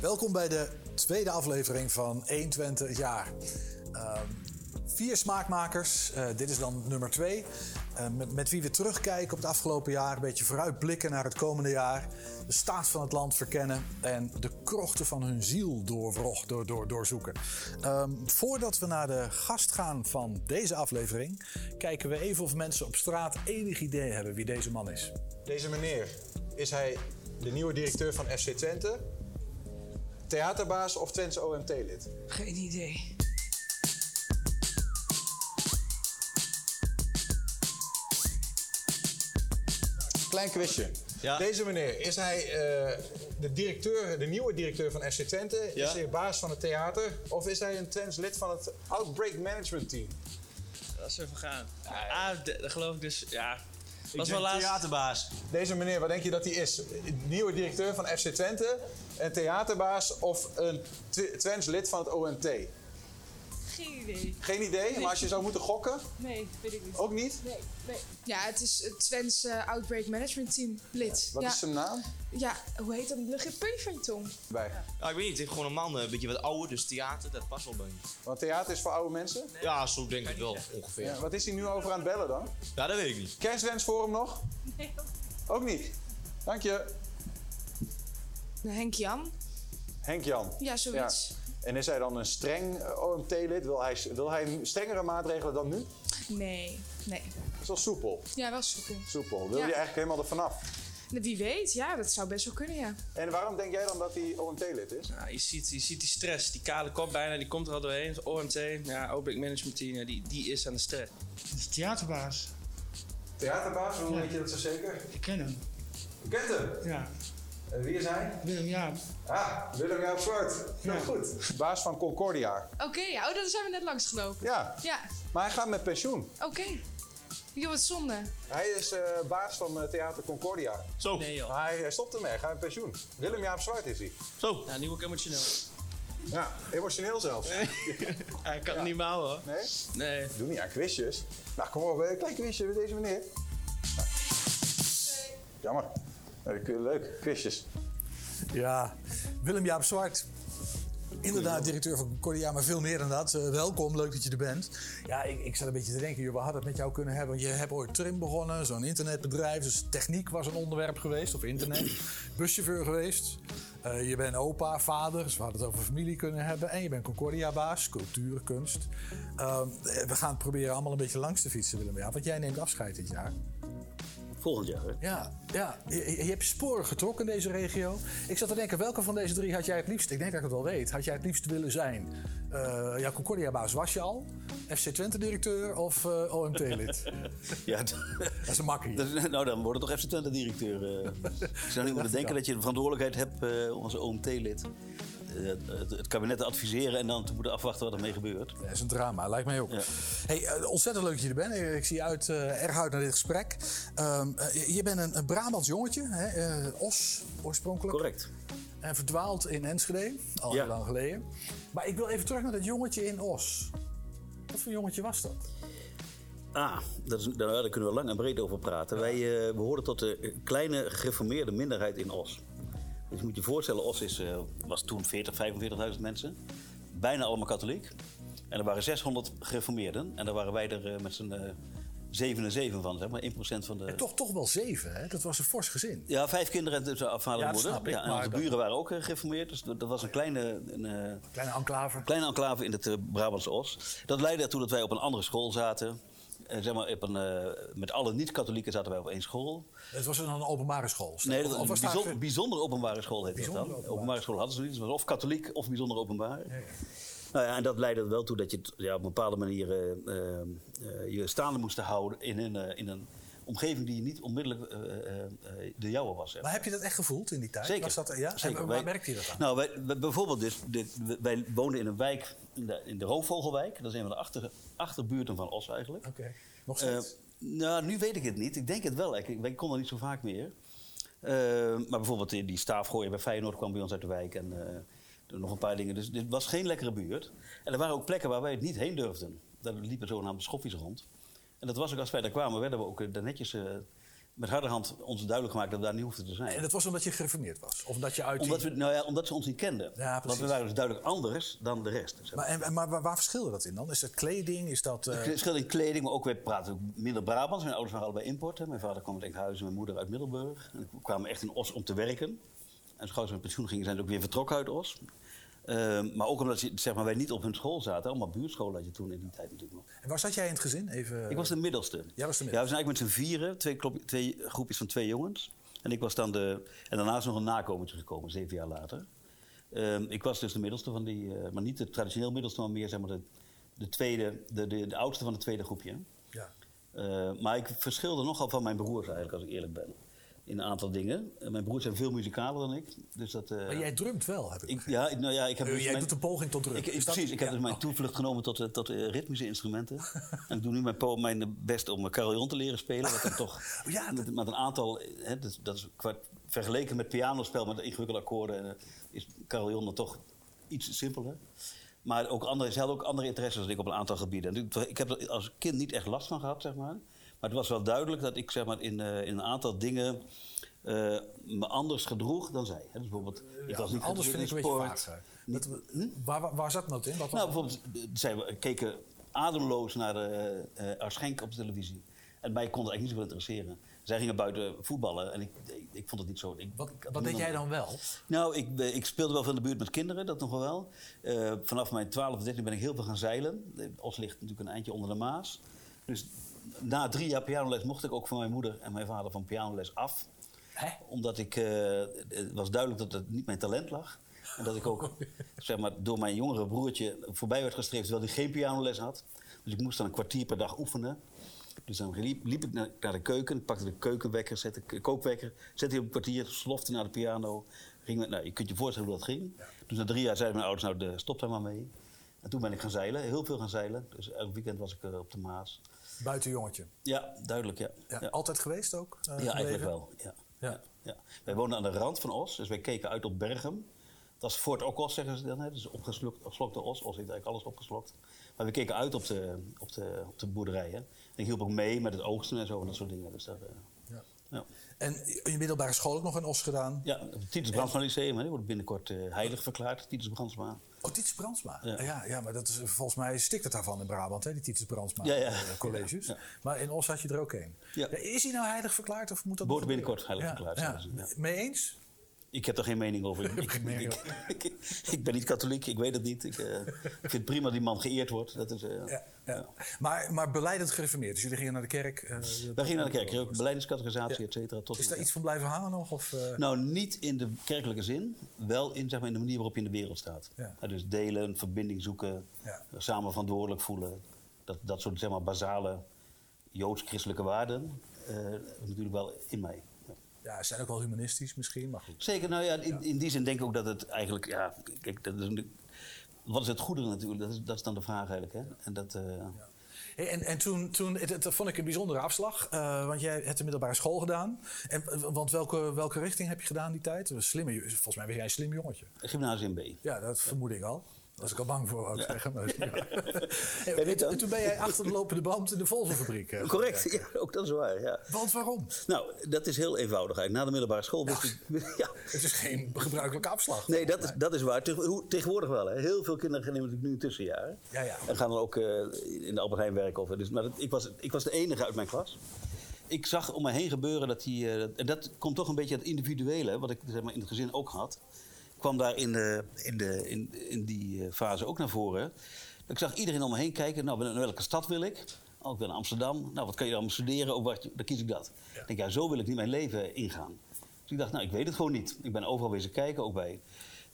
Welkom bij de tweede aflevering van 120 jaar. Ehm, vier smaakmakers, eh, dit is dan nummer twee. Eh, met, wie we terugkijken op het afgelopen jaar, een beetje vooruitblikken naar het komende jaar. De staat van het land verkennen en de krochten van hun ziel doorwrog, door, door, doorzoeken. Ehm, voordat we naar de gast gaan van deze aflevering, kijken we even of mensen op straat enig idee hebben wie deze man is. Deze meneer, is hij de nieuwe directeur van FC Twente? Theaterbaas of Twents OMT-lid? Geen idee. Klein quizje. Ja. Deze meneer, is hij eh, de, directeur, de nieuwe directeur van FC Twente? Ja. Is hij baas van het theater? Of is hij een Twents lid van het Outbreak Management Team? Dat is even gaan. Ah, dat geloof ik dus, ja. Ik Was denk wel laatst. theaterbaas. Deze meneer, wat denk je dat hij is? Nieuwe directeur van FC Twente, een theaterbaas of een Tw- Twents lid van het OMT? Geen idee. Geen idee, maar als je zou moeten gokken, Nee, weet ik niet. ook niet? Nee, nee. Ja, het is het Twents Outbreak Management Team lid. Wat ja. is zijn naam? ja, hoe heet dat? Lig je puntje van je tong? Bij. Ja, ik weet niet, ik ben gewoon een man, eh, een beetje wat ouder, dus theater, dat past wel bij me. Want theater is voor oude mensen. Ja, zo denk ik wel, ongeveer. Ja, Ja, wat is hij nu over aan het bellen dan? dat weet ik niet. Kerstwens voor hem nog? Nee. Ook niet. Dank je. Henk Jan? Henk Jan. Ja, zoiets. En is hij dan een streng eh, OMT-lid? Wil hij, wil hij strengere maatregelen dan nu? Nee, nee. Dat is wel soepel. Ja, wel soepel. Soepel. Wil Ja. hij eigenlijk helemaal er vanaf? Wie weet, ja, dat zou best wel kunnen, ja. En waarom denk jij dan dat hij OMT-lid is? Ja, je, ziet, je ziet die stress, die kale kop bijna, die komt er al doorheen. OMT, ja, Outbreak Management Team, ja, die, die is aan de stress. Is theaterbaas. Theaterbaas, hoe Ja. weet je dat zo zeker? Ik ken hem. U kent hem. Ja. En wie is hij? Willem Jaap. Ah, Willem Jaap Zwart. Heel Ja. goed. Baas van Concordia. Oké, ja, oh, daar zijn we net langs gelopen. Ja, Ja, maar hij gaat met pensioen. oké. Joh, wat zonde. Hij is eh, baas van eh, Theater Concordia. Zo, Nee joh. Maar hij, hij stopt ermee, hij gaat met pensioen. Willem Jaap Zwart is hij. zo. Ja, nu ook emotioneel. Ja, emotioneel zelfs. Ja, ik kan het niet meer houden hoor. Nee? Nee. Doe niet aan quizjes. Nou, kom op, een klein quizje met deze meneer. Jammer. Nou, dat- Leuk, quizjes. Ja, Willem-Jaap Zwart. Inderdaad, directeur van Concordia, maar veel meer dan dat. Eh, welkom, leuk dat je er bent. Ja, ik, ik zat een beetje te denken, we hadden het met jou kunnen hebben. Want je hebt ooit Trim begonnen, zo'n internetbedrijf. Dus techniek was een onderwerp geweest, of internet. Buschauffeur geweest. Eh, je bent opa, vader, dus we hadden het over familie kunnen hebben. En je bent Concordia-baas, cultuur, kunst. Eh, we gaan proberen allemaal een beetje langs te fietsen, Willem-Jaap. Want jij neemt afscheid dit jaar. Volgend jaar, hè? Ja, ja. Je, je hebt sporen getrokken in deze regio. Ik zat te denken, welke van deze drie had jij het liefst, ik denk dat ik het wel weet, had jij het liefst willen zijn? Eh ja, Concordia-baas was je al, FC Twente-directeur of eh, OMT-lid? Ja, dat is een makkie. dat- nou, dan wordt het toch FC Twente-directeur. eh. ik zou niet moeten denken dat je de verantwoordelijkheid hebt als OMT-lid het, het kabinet te adviseren en dan te moeten afwachten wat ermee gebeurt. Dat is een drama, lijkt mij ook. Ja. Hey, eh, ontzettend leuk dat je er bent. Ik zie uit, eh, erg uit naar dit gesprek. Ehm, eh, je- bent een, een Brabants jongetje, hè? Os oorspronkelijk. Correct. En verdwaald in Enschede, al Ja. heel lang geleden. Maar ik wil even terug naar dat jongetje in Os. Wat voor jongetje was dat? Ah, dat is, daar, daar kunnen we lang en breed over praten. Wij eh, behoorden tot de kleine gereformeerde minderheid in Os. Dus je moet je voorstellen, Os is, eh, was toen 40, 45.000 mensen. Bijna allemaal katholiek. En er waren 600 gereformeerden. En daar waren wij er eh, met z'n eh, zeven en zeven van, zeg maar 1% van de... Toch, toch wel zeven, hè? Dat was een fors gezin. Ja, vijf kinderen en dus afhalen Ja, dat moeder. snap ik, Ja, en onze dat- buren waren ook eh, gereformeerd. Dus dat dat was een kleine, een, eh, Kleine enclave. kleine enclave in het eh, Brabantse Os. Dat leidde ertoe dat wij op een andere school zaten. Zeg maar, op een, eh, met alle niet-katholieken zaten wij op één school. Het was dan een openbare school. Nee, dat was een bijzonder, bijzondere openbare school heette dat Bijzondere dan. openbare Openbare school hadden ze niet. Het was of katholiek of bijzonder openbaar. Nou ja, en dat leidde er wel toe dat je ja, op een bepaalde manier eh, eh, je staande moest houden in een, in een omgeving die niet onmiddellijk eh, eh, eh, de jouwe was. zeg Maar heb je dat echt gevoeld in die tijd? Zeker. Was dat, ja? En waar Wij- merkte je dat aan? Nou, wij, wij- bijvoorbeeld, dus, dit- wij woonden in een wijk, in de, in de Roofvogelwijk. Dat is een van de achter, achterbuurten van Os eigenlijk. Oké. Nog steeds? nou, nu weet ik het niet. Ik denk het wel. Ik, wij konden niet zo vaak meer. Maar bijvoorbeeld die, staafgooien bij Feyenoord kwam bij ons uit de wijk. En nog een paar dingen. Dus dit was geen lekkere buurt. En er waren ook plekken waar wij het niet heen durfden. Daar liepen zogenaamde schoffies rond. En dat was ook als wij daar kwamen, werden we ook eh, daar netjes eh, met harde hand ons duidelijk gemaakt dat we daar niet hoefden te zijn. En dat was omdat je gereformeerd was? Of omdat je uit die- Omdat, we, nou ja, omdat ze ons niet kenden. Ja, Want we waren dus duidelijk anders dan de rest. zeg Maar, en, en- maar waar, verschilde dat in dan? Is dat kleding? Is dat... eh, Het verschil in kleding, maar ook wij praten ook minder Brabants. Mijn ouders waren allebei import. Hè. Mijn vader kwam uit Enkhuizen, mijn moeder uit Middelburg. En we kwamen echt in Os om te werken. En zo gauw ze met pensioen gingen, zijn ze ook weer vertrokken uit Os. Ehm, maar ook omdat ze, zeg maar, wij niet op hun school zaten. Allemaal buurtscholen had je toen in die tijd natuurlijk nog. En waar zat jij in het gezin? Even, Ik was de middelste. Jij was de middelste. Ja, we zijn eigenlijk met z'n vieren. Twee, klop- twee groepjes van twee jongens. En ik was dan de... En daarna is nog een nakomertje gekomen, zeven jaar later. Ehm, ik was dus de middelste van die... eh, maar niet de traditioneel middelste, maar meer zeg maar de, de tweede... De, de, de oudste van het tweede groepje. Ja. Eh, maar ik verschilde nogal van mijn broers eigenlijk, als ik eerlijk ben. In een aantal dingen. Eh, mijn broers zijn veel muzikaler dan ik. Dus dat, eh, Maar jij drumt wel, heb ik, ja, nou ja, ik heb Eh, dus jij mijn- doet een poging tot drum. ik, dat- precies, ik heb Ja, dus mijn oh. toevlucht genomen tot, tot eh, ritmische instrumenten. en ik doe nu mijn, mijn best om carillon te leren spelen. Wat dan toch Oh ja, met, met een aantal... Hè, dat, dat is qua, vergeleken met pianospel met ingewikkelde akkoorden... is carillon dan toch iets simpeler. Maar ook andere, ze hadden ook andere interesses dan ik op een aantal gebieden. En ik, ik heb er als kind niet echt last van gehad, zeg maar. Maar het was wel duidelijk dat ik zeg maar, in, eh, in een aantal dingen eh, me anders gedroeg dan zij. Hè, Dus bijvoorbeeld, ik was niet Anders vind ik een beetje vaag. Dat- waar, waar, waar zat dat in? Wat Nou, bijvoorbeeld, eh, zij keken ademloos naar uh, Arschenk op de televisie. En mij kon het eigenlijk niet zo interesseren. Zij gingen buiten voetballen en ik, ik, ik vond het niet zo. Ik, wat, deed jij dan wel? Nou, ik, ik speelde wel van de buurt met kinderen, dat nog wel. Vanaf mijn 12 13 ben ik heel veel gaan zeilen. Os ligt natuurlijk een eindje onder de Maas. Dus na drie jaar pianoles mocht ik ook van mijn moeder en mijn vader van pianoles af. Hè? Omdat ik, eh, het was duidelijk dat het niet mijn talent lag. En dat ik ook zeg maar, door mijn jongere broertje voorbij werd gestreefd terwijl hij geen pianoles had. Dus ik moest dan een kwartier per dag oefenen. Dus dan liep, liep ik naar, naar de keuken, ik pakte de keukenwekker, zette de kookwekker, zette hij op een kwartier, slofte naar de piano. Ging met, nou, je kunt je voorstellen hoe dat ging. Dus na drie jaar zeiden mijn ouders, nou de, stop daar maar mee. En toen ben ik gaan zeilen, heel veel gaan zeilen. Dus elk weekend was ik eh, op de Maas. Buitenjongetje. Ja, duidelijk, ja. Ja, ja. Altijd geweest ook? eh, Ja, eigenlijk wel. Ja. Ja. Wij woonden aan de rand van Os, dus wij keken uit op Berghem. Dat is Fort Okos, zeggen ze dan. Hè? Dus opgeslokt, opgeslokte Os. Os heeft eigenlijk alles opgeslokt. Maar we keken uit op de, op de, op de boerderijen. En ik hielp ook mee met het oogsten en zo en dat soort dingen. Dus dat, eh, Ja. En in je middelbare school ook nog een os gedaan? ja, het Titus Brandsma Lyceum, die wordt binnenkort eh, heilig verklaard. Titus Brandsma. Oh, Titus Brandsma. Ja. Ja. Ja, maar dat is, volgens mij stikt het daarvan in Brabant, hè, die Titus Brandsma Ja, ja. eh, colleges. Maar in Os had je er ook een. Ja. Is hij nou heilig verklaard of moet dat Wordt binnenkort heilig verklaard, ja. Mee eens? Ik heb er geen mening over. Ik, ben niet katholiek, ik weet het niet. Ik, ik vind het prima dat die man geëerd wordt. Dat is, eh, Ja, ja. Maar, maar beleidend gereformeerd. Dus jullie gingen naar de kerk. eh, Wij gingen naar de kerk, ook beleidingscategorisatie, et cetera. Tot Is daar iets van blijven hangen nog? Of, Nou, niet in de kerkelijke zin, wel in, zeg maar, in de manier waarop je in de wereld staat. Dus delen, verbinding zoeken, samen verantwoordelijk voelen. Dat, dat soort zeg maar, basale joods-christelijke waarden natuurlijk wel in mij. Ja. zijn ook wel humanistisch misschien, maar goed. Zeker, nou ja, in, in die zin denk ik ook dat het eigenlijk, ja, kijk, dat is wat is het goede natuurlijk? Dat is, dat is dan de vraag eigenlijk. Hè? En dat, eh, Hey, en en toen, toen het, het vond ik een bijzondere afslag, eh, want jij hebt de middelbare school gedaan. En, eh, want welke, welke richting heb je gedaan die tijd? Slimme, volgens mij ben jij een slim jongetje. Gymnasium B. Ja, dat vermoed ik al. Daar was ik al bang voor, wou ik zeggen. Maar, ja. En toen ben jij achter de lopende band in de Volvo-fabriek. Correct, ja, ook dat is waar. Ja. Want waarom? Nou, dat is heel eenvoudig eigenlijk. Na de middelbare school wist ik... Ja, Het is geen gebruikelijke afslag. Nee, dat is, dat is waar. Tegen- hoe- Tegenwoordig wel. Hè. Heel veel kinderen gaan natuurlijk nu een tussenjaar. Ja, ja. En gaan dan ook eh, in de Albert Heijn werken. Of, dus, maar dat, ik, was, ik was de enige uit mijn klas. Ik zag om me heen gebeuren dat die... eh, en dat komt toch een beetje het individuele, wat ik zeg maar, in het gezin ook had. Kwam daar in, de, in, de, in, in die eh, fase ook naar voren. Ik zag iedereen om me heen kijken. Nou, naar welke stad wil ik? Oh, ik wil naar Amsterdam. Nou, wat kan je dan studeren? Of wat, dan kies ik dat. Ik denk, ja, zo wil ik niet mijn leven ingaan. Dus ik dacht, nou, ik weet het gewoon niet. Ik ben overal wezen kijken, ook bij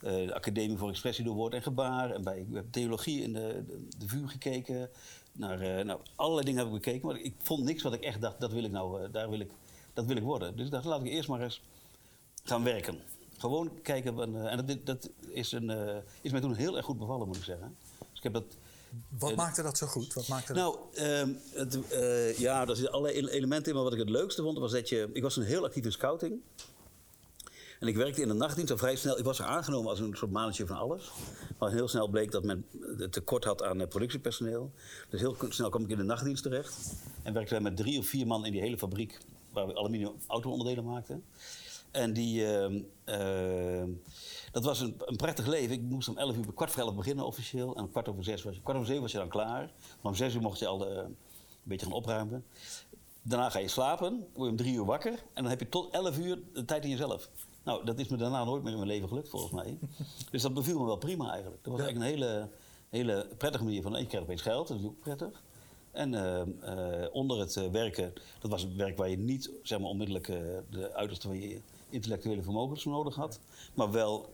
eh, de Academie voor Expressie door Woord en Gebaar. En bij ik heb theologie in de, de, de VU gekeken. Naar, eh, nou, allerlei dingen heb ik bekeken. Maar ik vond niks wat ik echt dacht, dat wil ik nou, daar wil ik, dat wil ik worden. Dus ik dacht, laat ik eerst maar eens gaan werken. Gewoon kijken. van, eh, en dat, dat is, een, eh, is mij toen heel erg goed bevallen, moet ik zeggen. Dus ik heb dat Wat Eh, maakte dat zo goed? Wat maakte nou, het, eh, ja, er zitten allerlei ele- elementen in. Maar wat ik het leukste vond, was dat je... Ik was toen heel actief in scouting. En ik werkte in de nachtdienst al vrij snel. Ik was er aangenomen als een soort mannetje van alles. Maar heel snel bleek dat men tekort had aan productiepersoneel. Dus heel snel kwam ik in de nachtdienst terecht. En werkten wij met drie of vier man in die hele fabriek. waar we aluminium auto-onderdelen maakten. En die, ehm, ehm, dat was een, een prettig leven. Ik moest om 11 uur, kwart voor 11 beginnen officieel. En om kwart over zes was je, kwart over zeven was je dan klaar. Maar om zes uur mocht je al eh, een beetje gaan opruimen. Daarna ga je slapen, word je om drie uur wakker. En dan heb je tot 11 uur de tijd in jezelf. Nou, dat is me daarna nooit meer in mijn leven gelukt, volgens mij. dus dat beviel me wel prima eigenlijk. Dat was eigenlijk een hele, hele prettige manier van... Je krijgt opeens geld, dat is ook prettig. En eh, eh, onder het eh, werken, dat was een werk waar je niet zeg maar, onmiddellijk de uiterste van je intellectuele vermogens nodig had. Maar wel,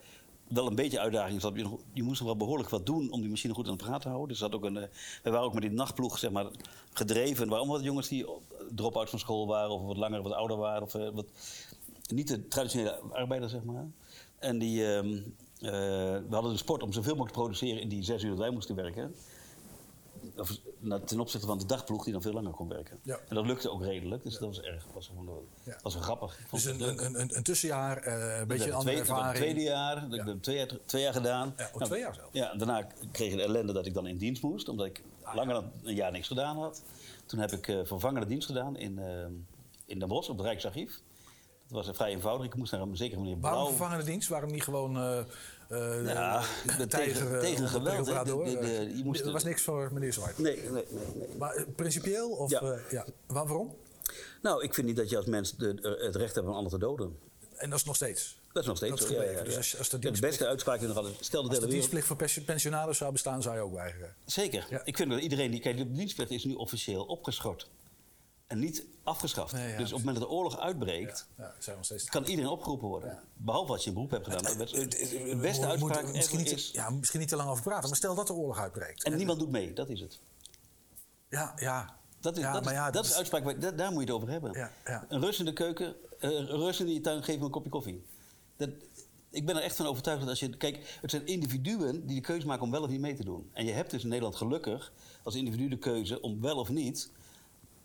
wel een beetje uitdaging. dat Je, je moest nog wel behoorlijk wat doen om die machine goed aan de praat te houden. Dus ook een, eh, we waren ook met die nachtploeg zeg maar, gedreven. Er waren jongens die op- drop-outs van school waren, of wat langer, wat ouder waren. Of, eh, wat, niet de traditionele arbeider, zeg maar. En die, ehm, eh, we hadden de sport om zoveel mogelijk te produceren in die zes uur dat wij moesten werken. Of, nou, ten opzichte van de dagploeg die dan veel langer kon werken. Ja. En dat lukte ook redelijk, dus dat was erg, was gewoon, wel- Ja. was wel grappig. Dus een, een, een, een tussenjaar, eh, een beetje een andere het ervaring. tweede jaar, ik heb twee jaar, twee jaar gedaan. Ja, oh, Nou, twee jaar zelfs. Ja, daarna kreeg ik de ellende dat ik dan in dienst moest, omdat ik Ah, langer dan een jaar niks gedaan had. Toen heb ik eh, vervangende dienst gedaan in, eh, in Den Bosch op het Rijksarchief. Dat was eh, vrij eenvoudig. Ik moest naar een zekere manier Waarom vervangende dienst? Waarom niet gewoon eh eh Ja, de tegen- tijger eh, tegen geweld? De- de- de- je moest- Er was niks voor meneer Zwart. Nee, nee, nee. nee. Maar eh, principieel? Of, Ja. eh, ja. Waar- waarom? Nou, ik vind niet dat je als mens de, het recht hebt om een ander te doden. En dat is nog steeds. Dat is nog steeds Dat zo. Ja, ja, Dus ja. als- als de Ja, de dienstplicht- beste uitspraak die we nog hadden. Stel de dienstplicht voor pensi- pensionaris zou bestaan, zou je ook weigeren. Zeker. Ja. Ik vind dat iedereen die. Kijk, de dienstplicht is nu officieel opgeschort. En niet afgeschaft. Nee, ja, dus op het moment dat de oorlog uitbreekt. Ja, steeds. kan iedereen opgeroepen worden. Behalve als je een beroep hebt gedaan. De beste uitspraak misschien niet, is... ja, misschien niet te lang over praten, maar stel dat de oorlog uitbreekt. En niemand doet mee, dat is het. Ja, ja. Dat is, dat is, ja, dat dat is is- de uitspraak, waar- daar, daar moet je het over hebben. Ja, ja. Een Rus in de keuken, eh, een Rus in je tuin, geef me een kopje koffie. Dat, ik ben er echt van overtuigd dat als je... Kijk, het zijn individuen die de keuze maken om wel of niet mee te doen. En je hebt dus in Nederland gelukkig als individu de keuze om wel of niet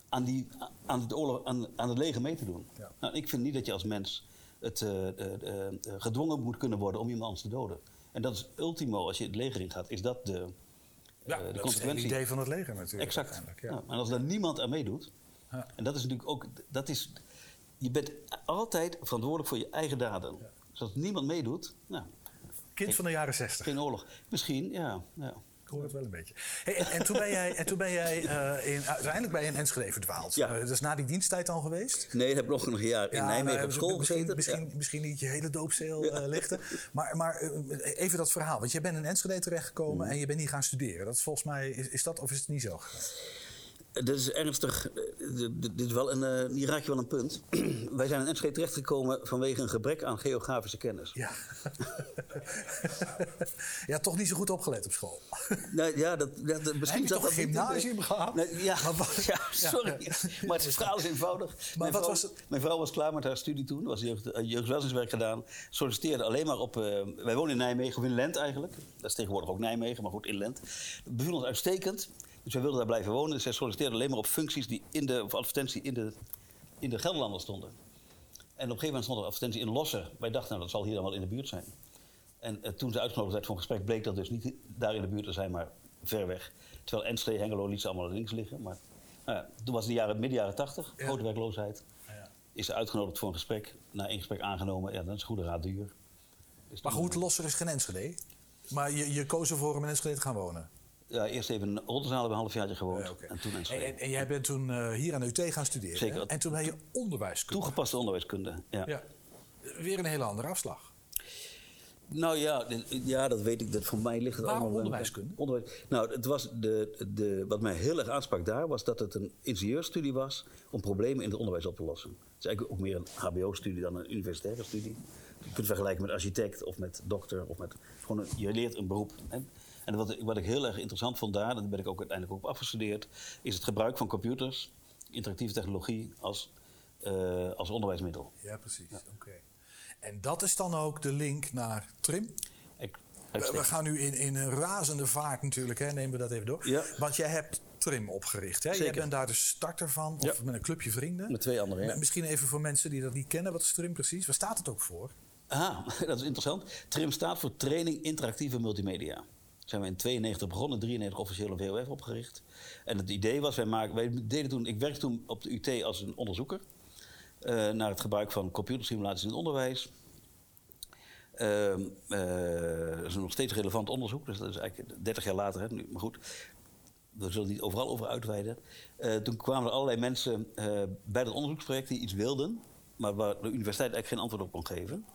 aan, die, aan, het, oorlog, aan, aan het leger mee te doen. Ja. Nou, ik vind niet dat je als mens het, eh, eh, eh, gedwongen moet kunnen worden om iemand anders te doden. En dat is ultimo, als je het leger ingaat, is dat de, Ja, de dat is het consequentie. idee van het leger natuurlijk. Exact. Ja. Ja, maar als er niemand aan meedoet, Ja. en dat is natuurlijk ook, dat is, je bent altijd verantwoordelijk voor je eigen daden. Dus als niemand meedoet, nou, Kind van de jaren zestig. geen oorlog. Misschien, ja. ja. Ik hoor het wel een beetje. Hey, en, en toen ben jij, en toen ben jij eh, in, uiteindelijk bij een Enschede verdwaald. Ja. Eh, dat is na die diensttijd dan geweest? Nee, dat heb ik nog een jaar in Ja, Nijmegen nou, op school misschien, gezeten. Misschien, Ja. misschien niet je hele doopzeel eh, lichten. Maar, maar even dat verhaal. Want je bent in Enschede terechtgekomen Mm. en je bent hier gaan studeren. Dat is volgens mij, is, is dat of is het niet zo gegaan? Dat is ernstig. eh, Dit dit is wel een, eh, hier raak je wel een punt. Wij zijn in Enschede terechtgekomen vanwege een gebrek aan geografische kennis. Ja. ja, toch niet zo goed opgelet op school. Nou, ja, dat, dat, dat- misschien Heb je toch dat de- gymnasium gehad? Nee, ja, Maar sorry. Ja. Maar het verhaal is eenvoudig. mijn, wat vrouw, was het? mijn vrouw was klaar met haar studie toen. Was jeugd, eh, jeugdwelzijnswerk gedaan. Solliciteerde alleen maar op... wij wonen in Nijmegen, of in Lent eigenlijk. Dat is tegenwoordig ook Nijmegen, maar goed, in Lent. Beviel ons uitstekend. Dus wij wilden daar blijven wonen. Dus zij solliciteerde alleen maar op functies die in de... of advertentie in de, in de Gelderlander stonden. En op een gegeven moment stond er advertentie in Losser. Wij dachten, nou, dat zal hier dan wel in de buurt zijn. En eh, toen ze uitgenodigd werd voor een gesprek, bleek dat dus niet daar in de buurt te zijn, maar ver weg. Terwijl Enschede, Hengelo liet ze allemaal links liggen. Maar nou ja, toen was het de jaren, midden jaren tachtig, Ja. grote werkloosheid. Ja. Is ze uitgenodigd voor een gesprek. Na één gesprek aangenomen, ja, dan is goede raad duur. Maar goed, Losser is geen Enschede. Maar je, je koos ervoor om in Enschede te gaan wonen. Ja, eerst even in Oldenzaal een half jaartje gewoond. En toen En, Enschede. en, en jij bent toen eh, hier aan de UT gaan studeren. Zeker. hè? En toen ben je onderwijskunde. Toegepaste onderwijskunde, ja. Ja. Weer een hele andere afslag. Nou ja, ja, dat weet ik. Dat voor mij ligt het Waarom allemaal... onderwijskunde? Onderwijs, nou, het was de, de, wat mij heel erg aansprak daar... was dat het een ingenieursstudie was... om problemen in het onderwijs op te lossen. Het is eigenlijk ook meer een hbo-studie dan een universitaire studie. Je kunt vergelijken met architect of met dokter. Of met, gewoon een- je leert een beroep. Hè. En wat, ik- wat ik heel erg interessant vond daar... en daar ben ik ook uiteindelijk ook op afgestudeerd... is het gebruik van computers, interactieve technologie... als, eh, als onderwijsmiddel. Ja, precies. Oké. En dat is dan ook de link naar Trim. Ik, We, gaan nu in, in een razende vaart natuurlijk, hè? nemen we dat even door. Ja. Want jij hebt Trim opgericht. Hè? Jij Zeker. bent daar de starter van, of Ja. met een clubje vrienden. Met twee anderen, ja. Misschien even voor mensen die dat niet kennen, wat is Trim precies? Waar staat het ook voor? Ah, dat is interessant. TRIM staat voor Training Interactieve Multimedia. Zijn we in 92 begonnen, 93 officieel een VOF opgericht. En het idee was, wij, deden toen, ik werkte toen op de UT als een onderzoeker. eh, naar het gebruik van computersimulaties in het onderwijs. Ehm, eh, dat is nog steeds relevant onderzoek, dus dat is eigenlijk 30 jaar later. Hè, nu, maar goed, we zullen niet overal over uitweiden. Eh, toen kwamen er allerlei mensen bij dat onderzoeksproject die iets wilden, maar waar de universiteit eigenlijk geen antwoord op kon geven.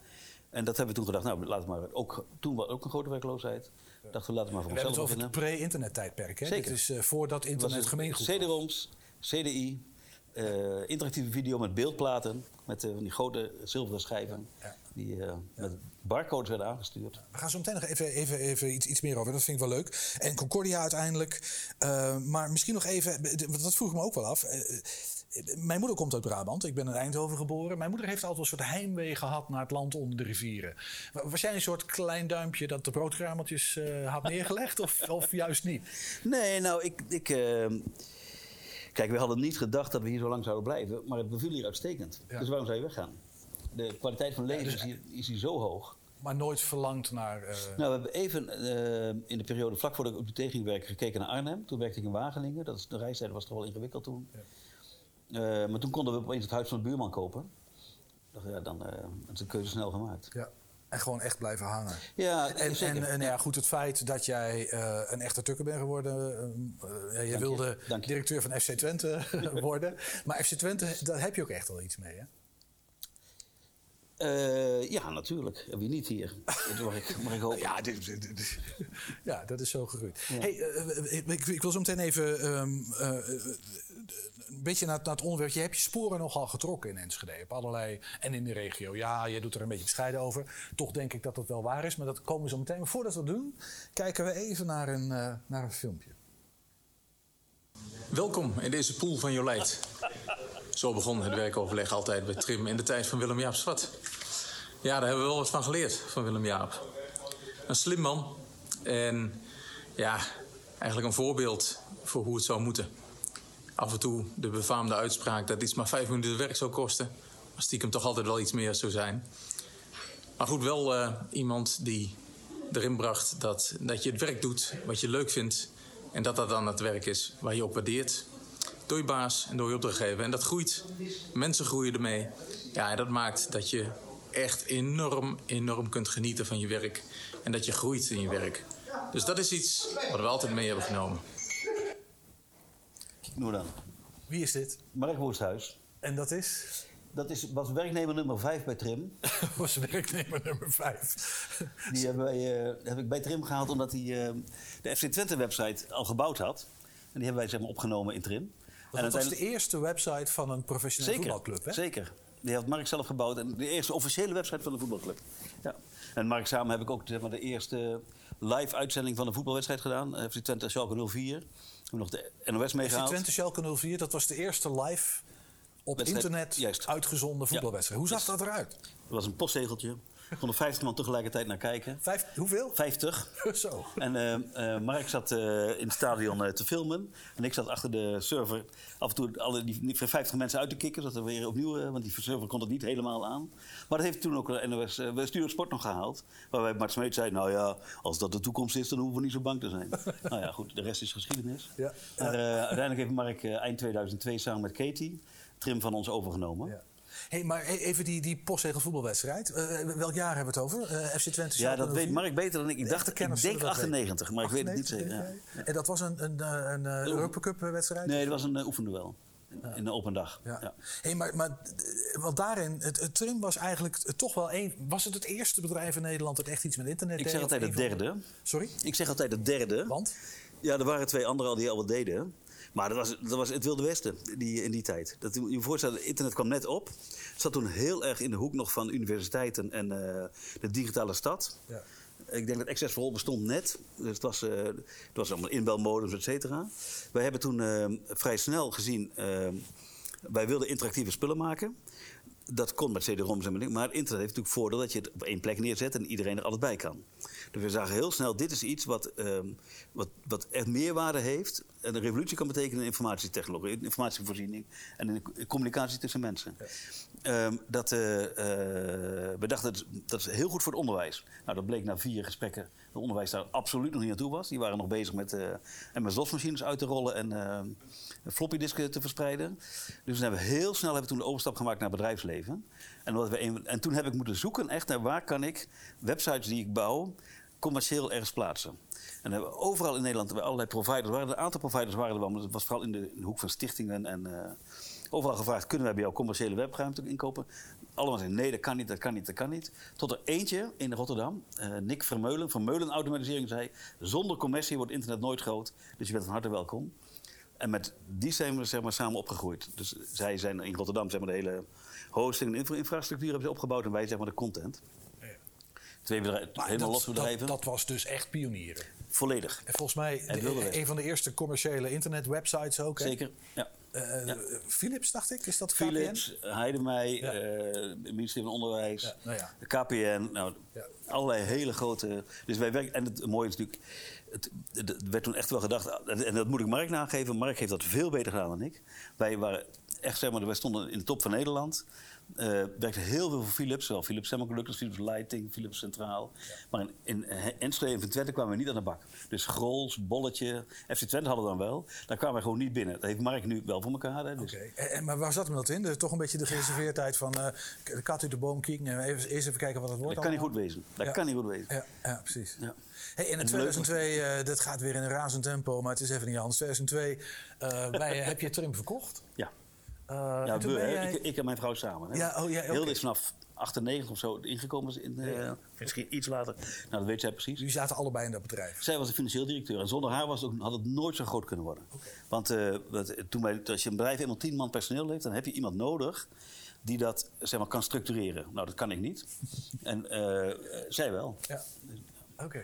En dat hebben we toen gedacht, nou, laten we maar ook. Toen was ook een grote werkloosheid. Dachten we, laten we maar voor We hebben onszelf het over beginnen. het pre-internet-tijdperk. Hè? Zeker. Dit is eh, voordat internet gemeengoed een CD-ROMs, CDI, eh, interactieve video met beeldplaten, met eh, van die grote zilveren schijven, Ja. die met barcodes werden aangestuurd. We gaan zo meteen nog even, even, even iets, iets meer over. Dat vind ik wel leuk. En Concordia uiteindelijk. Maar misschien nog even, dat vroeg ik me ook wel af. Mijn moeder komt uit Brabant. Ik ben in Eindhoven geboren. Mijn moeder heeft altijd een soort heimwee gehad naar het land onder de rivieren. Wa- Was jij een soort klein duimpje dat de broodkrameltjes eh, had neergelegd? of, of juist niet? Nee, nou, ik. ik eh, kijk, we hadden niet gedacht dat we hier zo lang zouden blijven, maar het beviel hier uitstekend. Ja. Dus waarom zou je weggaan? De kwaliteit van leven dus- is, hier, is hier zo hoog. Maar nooit verlangd naar. eh, Nou, we hebben even eh, in de periode vlak voor de op de werken gekeken naar Arnhem. Toen werkte ik in Wageningen. Dat is, de reistijd was toch wel ingewikkeld toen. Eh, maar toen konden we opeens het huis van de buurman kopen. Dacht, ja, dan eh, is de keuze snel gemaakt. ja. En gewoon echt blijven hangen. Ja, En, en, en ja, goed, het feit dat jij eh, een echte tukker bent geworden. eh, eh, je wilde je. directeur van FC Twente worden. Maar FC Twente, daar heb je ook echt wel iets mee, hè? Eh, ja, natuurlijk. Wie niet hier? Dat mag ik, mag ik hopen. Ja, dit, dit- dit- ja, dat is zo gegroeid. Hey, eh, ik, ik, wil zo meteen even ehm, eh, eh, een beetje naar, het- onderwerp. Je hebt je sporen nogal getrokken in Enschede. Op allerlei, en in de regio. Ja, je doet er een beetje bescheiden over. Toch denk ik dat dat wel waar is, maar dat komen we zo meteen. Maar voordat we dat doen, kijken we even naar een, eh, naar een filmpje. Welkom in deze pool van Jolijt. Zo begon het werkoverleg altijd bij Trim in de tijd van Willem Jaap Zwart. Ja, daar hebben we wel wat van geleerd van Willem Jaap. Een slim man en ja, eigenlijk een voorbeeld voor hoe het zou moeten. Af en toe de befaamde uitspraak dat iets maar vijf minuten werk zou kosten. Maar stiekem toch altijd wel iets meer zou zijn. Maar goed, wel eh, iemand die erin bracht dat, dat je het werk doet wat je leuk vindt. En dat dat dan het werk is waar je op waardeert. Door je baas en door je opdrachtgever. En dat groeit. Mensen groeien ermee. Ja, en dat maakt dat je echt enorm, enorm kunt genieten van je werk. En dat je groeit in je werk. Dus dat is iets wat we altijd mee hebben genomen. Nou dan. Wie is dit? Mark Woesthuis. En dat is? Dat is, was werknemer nummer 5 bij Trim. was werknemer nummer 5. Die hebben wij, eh, heb ik bij Trim gehaald omdat hij eh, de FC Twente website al gebouwd had. En die hebben wij zeg maar, opgenomen in Trim. Dat was de eerste website van een professionele zeker, voetbalclub, hè? Zeker. Die had Mark zelf gebouwd. En de eerste officiële website van de voetbalclub. Ja. En Mark samen heb ik ook zeg maar, de eerste live uitzending van de voetbalwedstrijd gedaan. Eh, FC Twente Schalke 04. We hebben nog de NOS FC meegehaald. Twente Schalke 04, dat was de eerste live op Wedstrijd, internet juist. uitgezonden voetbalwedstrijd. Hoe zag dat eruit? Dat was een postzegeltje. Er konden 50 man tegelijkertijd naar kijken. Vijf, hoeveel? 50. Zo. En eh, eh, Mark zat eh, in het stadion te filmen. En ik zat achter de server af en toe alle, die, die 50 mensen uit te kicken. Dat er weer opnieuw, want die server kon het niet helemaal aan. Maar dat heeft toen ook de NOS, we Studio Sport nog gehaald. Waarbij Mart Smeet zei, nou ja, als dat de toekomst is, dan hoeven we niet zo bang te zijn. nou ja, goed, de rest is geschiedenis. Ja. Maar uiteindelijk heeft Mark eind 2002 samen met Katie Trim van ons overgenomen. Ja. Hey, maar e- even die, die postzegel voetbalwedstrijd. Eh, welk jaar hebben we het over? Eh, FC Twente Ja, dat weet 04? Mark beter dan ik. Ik De dacht, ik denk zullen dat weten. 98, maar ik weet het niet zeker. 98, Ja. En dat was een, een, eh, een, een Europa Cup wedstrijd? Nee, dat was een oefenduel. In, in een open dag. Ja. Ja. Hey, maar, maar eh, want daarin, het, het Trim was eigenlijk toch wel een. Was het het eerste bedrijf in Nederland dat echt iets met internet Ik deed? zeg of altijd het de- derde. Sorry? Ik zeg altijd het derde. Want? Ja, er waren twee anderen al die al wat deden. Maar dat was, dat was het Wilde Westen die, in die tijd. Dat, je je voorstellen, internet kwam net op. Het zat toen heel erg in de hoek nog van universiteiten en eh, de digitale stad. Ja. Ik denk dat Access for All bestond net. Dus het was, eh, het was allemaal inbelmodems, et cetera. Wij hebben toen eh, vrij snel gezien... wij wilden interactieve spullen maken. Dat kon met CD-ROMs en dingen. Maar het internet heeft natuurlijk voordeel dat je het op één plek neerzet... en iedereen er altijd bij kan. Dus we zagen heel snel, dit is iets wat, ehm, wat, wat echt meerwaarde heeft... en een revolutie kan betekenen in informatietechnologie, in informatievoorziening... en in communicatie tussen mensen. Ehm, dat, eh, eh, we dachten, dat, dat is heel goed voor het onderwijs. Nou, dat bleek na vier gesprekken dat het onderwijs daar absoluut nog niet aan toe was. Die waren nog bezig met eh MS-DOS-machines uit te rollen en eh, floppy disken te verspreiden. Dus toen hebben we heel snel hebben we toen de overstap gemaakt naar het bedrijfsleven. En, we en toen heb ik moeten zoeken echt naar waar kan ik websites die ik bouw commercieel ergens plaatsen. En hebben we overal in Nederland allerlei providers. Waren een aantal providers waren er wel, maar dat was vooral in de, hoek van stichtingen en eh, overal gevraagd: kunnen wij bij jou commerciële webruimte inkopen? Allemaal zeiden nee, dat kan niet, dat kan niet, dat kan niet. Tot er eentje in Rotterdam, eh, Nick Vermeulen van Meulen Automatisering, zei: zonder commercie wordt internet nooit groot, dus je bent van harte welkom. En met die zijn we zeg maar, samen opgegroeid. Dus zij zijn in Rotterdam zeg maar, de hele hosting en infra- infrastructuur hebben ze opgebouwd en wij zeg maar de content. Twee bedrijven, helemaal dat, bedrijven. Dat, dat was dus echt pionieren. Volledig. En volgens mij En de- een van de eerste commerciële internetwebsites ook. hè? Zeker. Ja. Eh, Ja. Philips, dacht ik, is dat KPN? Philips, Heidemij, Ja. eh, het ministerie van Onderwijs, Ja, nou ja. de KPN. Nou, Ja. Allerlei hele grote. Dus wij werken. En het mooie is natuurlijk. Het, werd toen echt wel gedacht. En, en dat moet ik Mark nageven. Mark heeft dat veel beter gedaan dan ik. Wij waren echt, zeg maar, wij stonden in de top van Nederland. Eh werkte heel veel voor Philips. Zowel Philips Semiconductors, Philips Lighting, Philips Centraal. Maar in, in eh, Enschede en Twente kwamen we niet aan de bak. Dus Grols, Bolletje, FC Twente hadden we dan wel. Daar kwamen we gewoon niet binnen. Dat heeft Mark nu wel voor elkaar. Hè, dus. En- maar waar zat hem dat in? De- toch een beetje de gereserveerdheid van eh, de kat uit de boom kijken en even, eerst even kijken wat het wordt. Dat kan niet goed wezen. Dat Ja. kan niet goed wezen. Ja, ja precies. Ja. Hey, en in En 2002, eh, dat gaat weer in een razend tempo, maar het is even niet anders. 2002 eh, bij, heb je Trim verkocht. Ja. Eh, Ja, we, jij- ik, ik en mijn vrouw samen. Hè. Ja, oh, ja. Hilde is vanaf 98 of zo ingekomen. In, eh, Misschien iets later. Nou, dat weet zij precies. Jullie zaten allebei in dat bedrijf. Zij was de financieel directeur. En zonder haar was het ook, had het nooit zo groot kunnen worden. Want eh, toen wij, als je een bedrijf eenmaal 10 man personeel heeft... dan heb je iemand nodig die dat zeg maar, kan structureren. Nou, dat kan ik niet. En zij wel. Ja. Oké.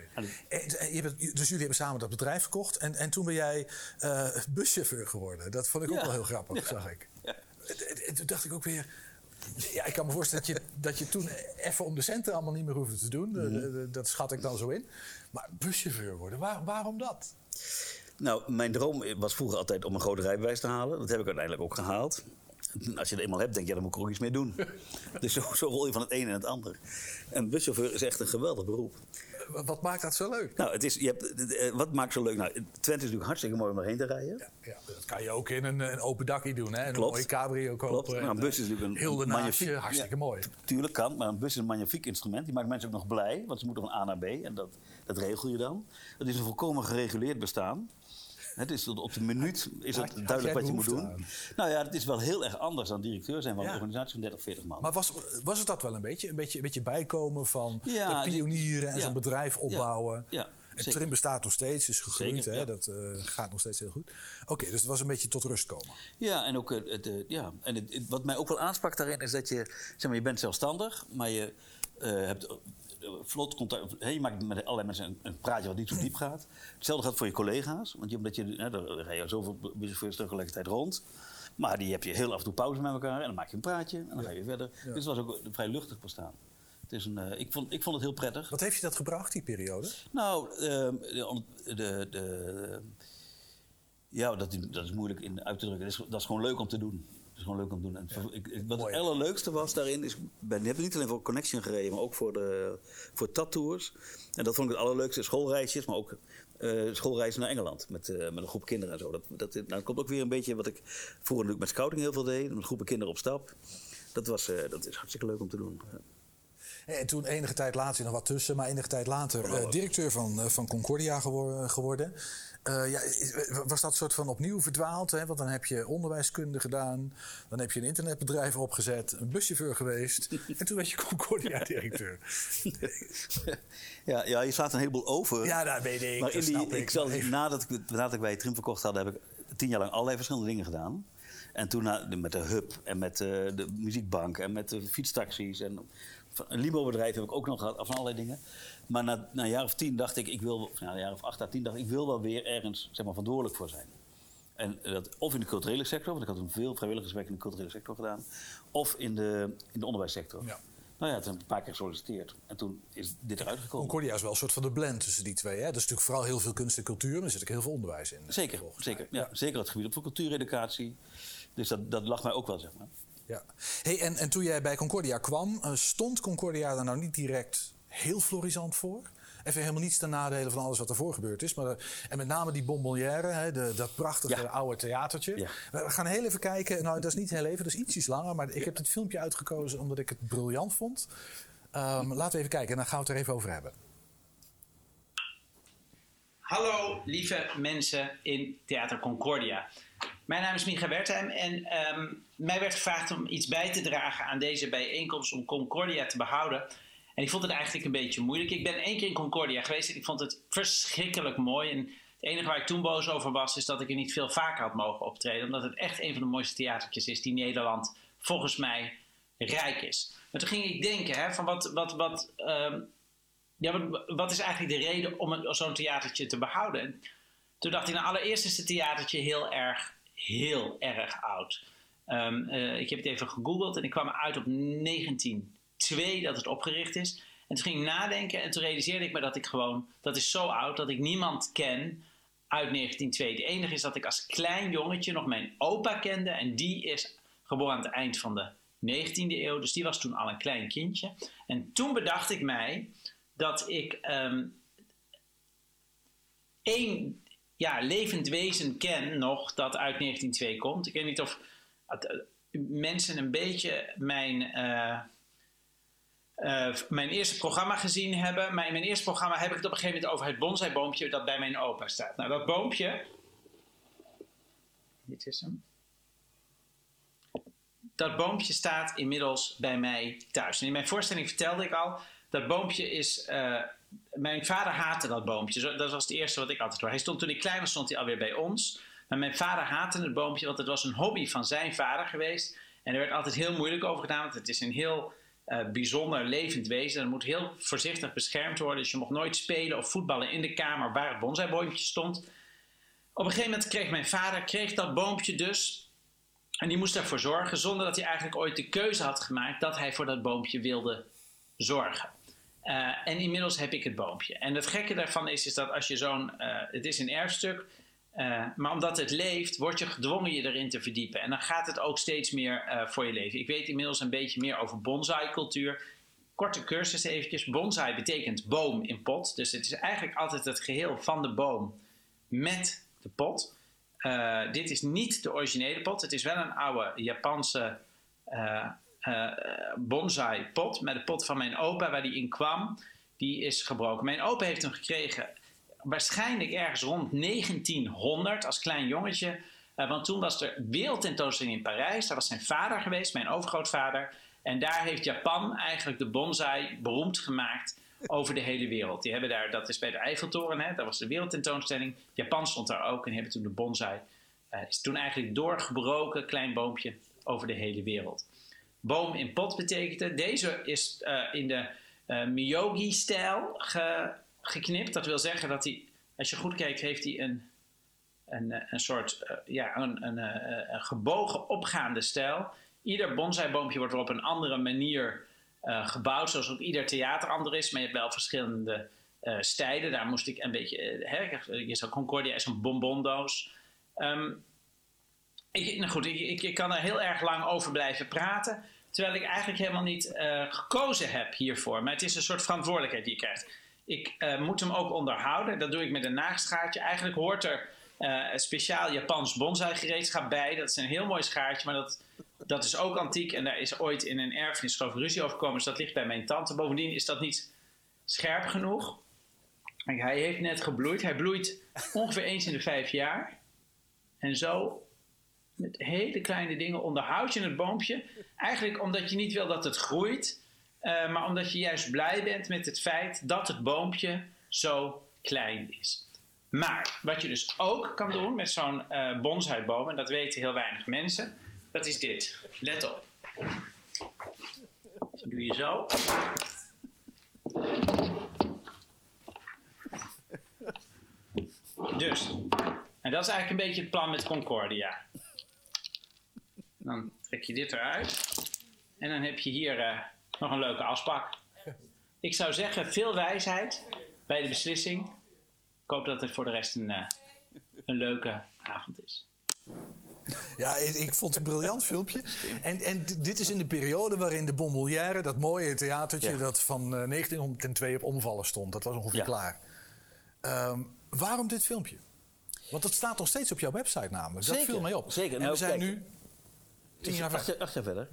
Dus jullie hebben samen dat bedrijf verkocht. En, en toen ben jij eh, buschauffeur geworden. Dat vond ik ook wel heel grappig, zag ik. Toen dacht ik ook weer... Ja, ik kan me voorstellen dat je, dat je toen even om de centen allemaal niet meer hoefde te doen. Mhm. De- Dat schat ik dan zo in. Maar buschauffeur worden, waar- waarom dat? Nou, mijn droom was vroeger altijd om een groot rijbewijs te halen. Dat heb ik uiteindelijk ook gehaald. Als je het eenmaal hebt, denk je, ja, dan moet ik er ook iets mee doen. dus zo, zo rol je van het een in het ander. En buschauffeur is echt een geweldig beroep. Wat- maakt dat zo leuk? Nou, het is, je hebt, eh, wat maakt zo leuk? Nou, Twente is natuurlijk hartstikke mooi om erheen te rijden. Ja, ja, dat kan je ook in een, een open dakje doen. Hè? Een Klopt. mooie cabrio kopen. Klopt. Nou, een En, bus is eh, natuurlijk een Heel de magnifiek- hartstikke ja. mooi. Tuurlijk kan, maar een bus is een magnifiek instrument. Die maakt mensen ook nog blij, want ze moeten van A naar B. En dat, dat regel je dan. Het is een volkomen gereguleerd bestaan. Het is op de minuut is het had duidelijk wat je moet doen. aan? Nou ja, het is wel heel erg anders dan directeur zijn van Ja. een organisatie van 30, 40 man. Maar was, was het dat wel een beetje? Een beetje, een beetje bijkomen van Ja, de pionieren en zo'n bedrijf opbouwen? Ja, En. Trim bestaat nog steeds, is gegroeid. Zeker, hè? ja. Dat eh, gaat nog steeds heel goed. Oké, dus het was een beetje tot rust komen. Ja, en ook het, eh, ja. En het, wat mij ook wel aansprak daarin is dat je, zeg maar, je bent zelfstandig, maar je eh, hebt eh, vlot contact. hè, je maakt met allerlei mensen een, een praatje wat niet zo diep gaat. Hetzelfde gaat voor je collega's, want je, omdat je, hè, daar rij je zoveel buschauffeurs tegelijkertijd rond. Maar die heb je heel af en toe pauze met elkaar en dan maak je een praatje en dan ga je verder. Dus het was ook vrij luchtig bestaan. Het is een, eh, ik, vond, ik vond het heel prettig. Wat heeft je dat gebracht, die periode? Nou, ehm, de, de, de, ja, dat, is- dat is moeilijk in uit te drukken. Dat is, dat is gewoon leuk om te doen. Dat is gewoon leuk om te doen. En ik, ik- wat Mooi. het allerleukste was daarin, is, ik ben, heb niet alleen voor Connection gereden, maar ook voor, de, voor TAT-tours. En dat vond ik het allerleukste, schoolreisjes, maar ook eh, schoolreizen naar Engeland met, eh, met een groep kinderen en zo. Dat, dat, nou, dat komt ook weer een beetje wat ik vroeger natuurlijk met scouting heel veel deed, met groepen kinderen op stap. Dat, was, eh, dat is hartstikke leuk om te doen. Ja. En toen enige tijd later, nog wat tussen, maar enige tijd later eh, directeur van, eh, van Concordia gewor- geworden. Eh, ja, was dat soort van opnieuw verdwaald? Hè? Want dan heb je onderwijskunde gedaan, dan heb je een internetbedrijf opgezet, een buschauffeur geweest en toen werd je Concordia-directeur. Ja, ja, je slaat een heleboel over. Ja, dat weet ik, Maar dat in die, snap ik. ik zal, nadat, ik, nadat wij Trim verkocht hadden, heb ik tien jaar lang allerlei verschillende dingen gedaan. En toen na- met de hub en met eh, de muziekbank en met de fietstaxis. En een limo-bedrijf heb ik ook nog gehad, van allerlei dingen. Maar na, na een jaar of tien dacht ik, ik wil, na een jaar of acht à tien dacht ik, ik wil wel weer ergens zeg maar, verantwoordelijk voor zijn. En dat, of in de culturele sector, want ik had toen veel vrijwilligerswerk in de culturele sector gedaan. Of in de, in de onderwijssector. Ja. Nou ja, het is een paar keer gesolliciteerd. En toen is dit eruit gekomen. Concordia is wel een soort van de blend tussen die twee. Hè? Dat is natuurlijk vooral heel veel kunst en cultuur, maar er zit ook heel veel onderwijs in. Zeker, zeker. Ja, zeker het gebied op cultuureducatie. Dus dat, dat lag mij ook wel, zeg maar. Ja. Hey, en, en toen jij bij Concordia kwam, eh, stond Concordia daar nou niet direct heel florisant voor? Even helemaal niets ten nadele van alles wat ervoor gebeurd is. Maar, eh, en met name die bonbonnière, hè, de, dat prachtige Ja. oude theatertje. Ja. We gaan heel even kijken. Nou, dat is niet heel even, dat is ietsjes langer. Maar ik heb dit filmpje uitgekozen omdat ik het briljant vond. Ehm, laten we even kijken en dan gaan we het er even over hebben. Hallo lieve mensen in Theater Concordia. Mijn naam is Micha Wertheim en ehm, mij werd gevraagd om iets bij te dragen aan deze bijeenkomst om Concordia te behouden. En ik vond het eigenlijk een beetje moeilijk. Ik ben één keer in Concordia geweest en ik vond het verschrikkelijk mooi. En het enige waar ik toen boos over was, is dat ik er niet veel vaker had mogen optreden. Omdat het echt een van de mooiste theatertjes is die Nederland volgens mij rijk is. Maar toen ging ik denken, hè, van wat, wat, wat, ehm, ja, wat, wat is eigenlijk de reden om zo'n theatertje te behouden? En toen dacht ik, nou, allereerst is het theatertje heel erg, heel erg oud. Ehm, eh, ik heb het even gegoogeld en ik kwam uit op 1902 dat het opgericht is. En toen ging ik nadenken en toen realiseerde ik me dat ik gewoon, dat is zo oud dat ik niemand ken uit 1902. Het enige is dat ik als klein jongetje nog mijn opa kende en die is geboren aan het eind van de 19e eeuw. Dus die was toen al een klein kindje. En toen bedacht ik mij dat ik ehm, één ja, levend wezen ken nog dat uit 1902 komt. Ik weet niet of eh, mensen een beetje mijn, eh, eh, mijn eerste programma gezien hebben. Maar in mijn eerste programma heb ik het op een gegeven moment over het bonsaiboompje dat bij mijn opa staat. Nou, dat boompje. Dit is hem. Dat boompje staat inmiddels bij mij thuis. En in mijn voorstelling vertelde ik al, dat boompje is. eh, mijn vader haatte dat boompje. Dat was het eerste wat ik altijd hoor. Hij stond toen ik klein was, stond hij alweer bij ons. Maar mijn vader haatte het boompje, want het was een hobby van zijn vader geweest. En er werd altijd heel moeilijk over gedaan, want het is een heel eh, bijzonder levend wezen. Dat moet heel voorzichtig beschermd worden. Dus je mocht nooit spelen of voetballen in de kamer waar het bonsaiboompje stond. Op een gegeven moment kreeg mijn vader kreeg dat boompje dus. En die moest ervoor zorgen, zonder dat hij eigenlijk ooit de keuze had gemaakt dat hij voor dat boompje wilde zorgen. Eh, en inmiddels heb ik het boompje. En het gekke daarvan is, is dat als je zo'n. eh, het is een erfstuk. Eh, maar omdat het leeft, word je gedwongen je erin te verdiepen. En dan gaat het ook steeds meer eh, voor je leven. Ik weet inmiddels een beetje meer over bonsai-cultuur. Korte cursus eventjes. Bonsai betekent boom in pot. Dus het is eigenlijk altijd het geheel van de boom met de pot. Eh, dit is niet de originele pot. Het is wel een oude Japanse eh, eh, bonsai pot. Met de pot van mijn opa waar die in kwam. Die is gebroken. Mijn opa heeft hem gekregen waarschijnlijk ergens rond 1900 als klein jongetje. Eh, want toen was er wereldtentoonstelling in Parijs. Daar was zijn vader geweest, mijn overgrootvader. En daar heeft Japan eigenlijk de bonsai beroemd gemaakt over de hele wereld. Die hebben daar, dat is bij de Eiffeltoren, hè, dat was de wereldtentoonstelling. Japan stond daar ook en hebben toen de bonsai. eh, is toen eigenlijk doorgebroken, klein boompje, over de hele wereld. Boom in pot betekende. Deze is eh, in de Miyogi-stijl ge- geknipt. Dat wil zeggen dat hij, als je goed kijkt, heeft hij een, een, eh, een soort eh, ja, een, een, eh, een gebogen opgaande stijl. Ieder bonsaiboompje wordt op een andere manier gebouwd, zoals ook ieder theater anders is. Maar je hebt wel verschillende eh, stijlen. Daar moest ik een beetje. hè, je zou Concordia is een bonbondoos. Ehm, ik, nou goed, ik, ik, ik kan er heel erg lang over blijven praten. Terwijl ik eigenlijk helemaal niet gekozen heb hiervoor. Maar het is een soort verantwoordelijkheid die je krijgt. Ik eh, moet hem ook onderhouden. Dat doe ik met een naagschaartje. Eigenlijk hoort er eh, een speciaal Japans bonsai gereedschap bij. Dat is een heel mooi schaartje, maar dat, dat is ook antiek. En daar is ooit in een erfenis ik ruzie over gekomen. Dus dat ligt bij mijn tante. Bovendien is dat niet scherp genoeg. Hij heeft net gebloeid. Hij bloeit ongeveer eens in de vijf jaar. En zo met hele kleine dingen onderhoud je het boompje. Eigenlijk omdat je niet wil dat het groeit, eh, maar omdat je juist blij bent met het feit dat het boompje zo klein is. Maar wat je dus ook kan doen met zo'n bonsaiboom, en dat weten heel weinig mensen, dat is dit. Let op. Dat doe je zo. Dus, en dat is eigenlijk een beetje het plan met Concordia. Dan trek je dit eruit. En dan heb je hier eh, nog een leuke afspraak. Ik zou zeggen, veel wijsheid bij de beslissing. Ik hoop dat het voor de rest een, eh, een leuke avond is. Ja, ik, vond het een briljant filmpje. En, en dit is in de periode waarin de Bonbonnière, dat mooie theatertje Ja. dat van eh, 1902 op omvallen stond, dat was ongeveer Ja. klaar. Ehm, waarom dit filmpje? Want dat staat nog steeds op jouw website namelijk. Dat Zeker, viel mij op. zeker. En Nou, we zijn kijk, nu tien jaar acht, verder. jaar- acht jaar verder.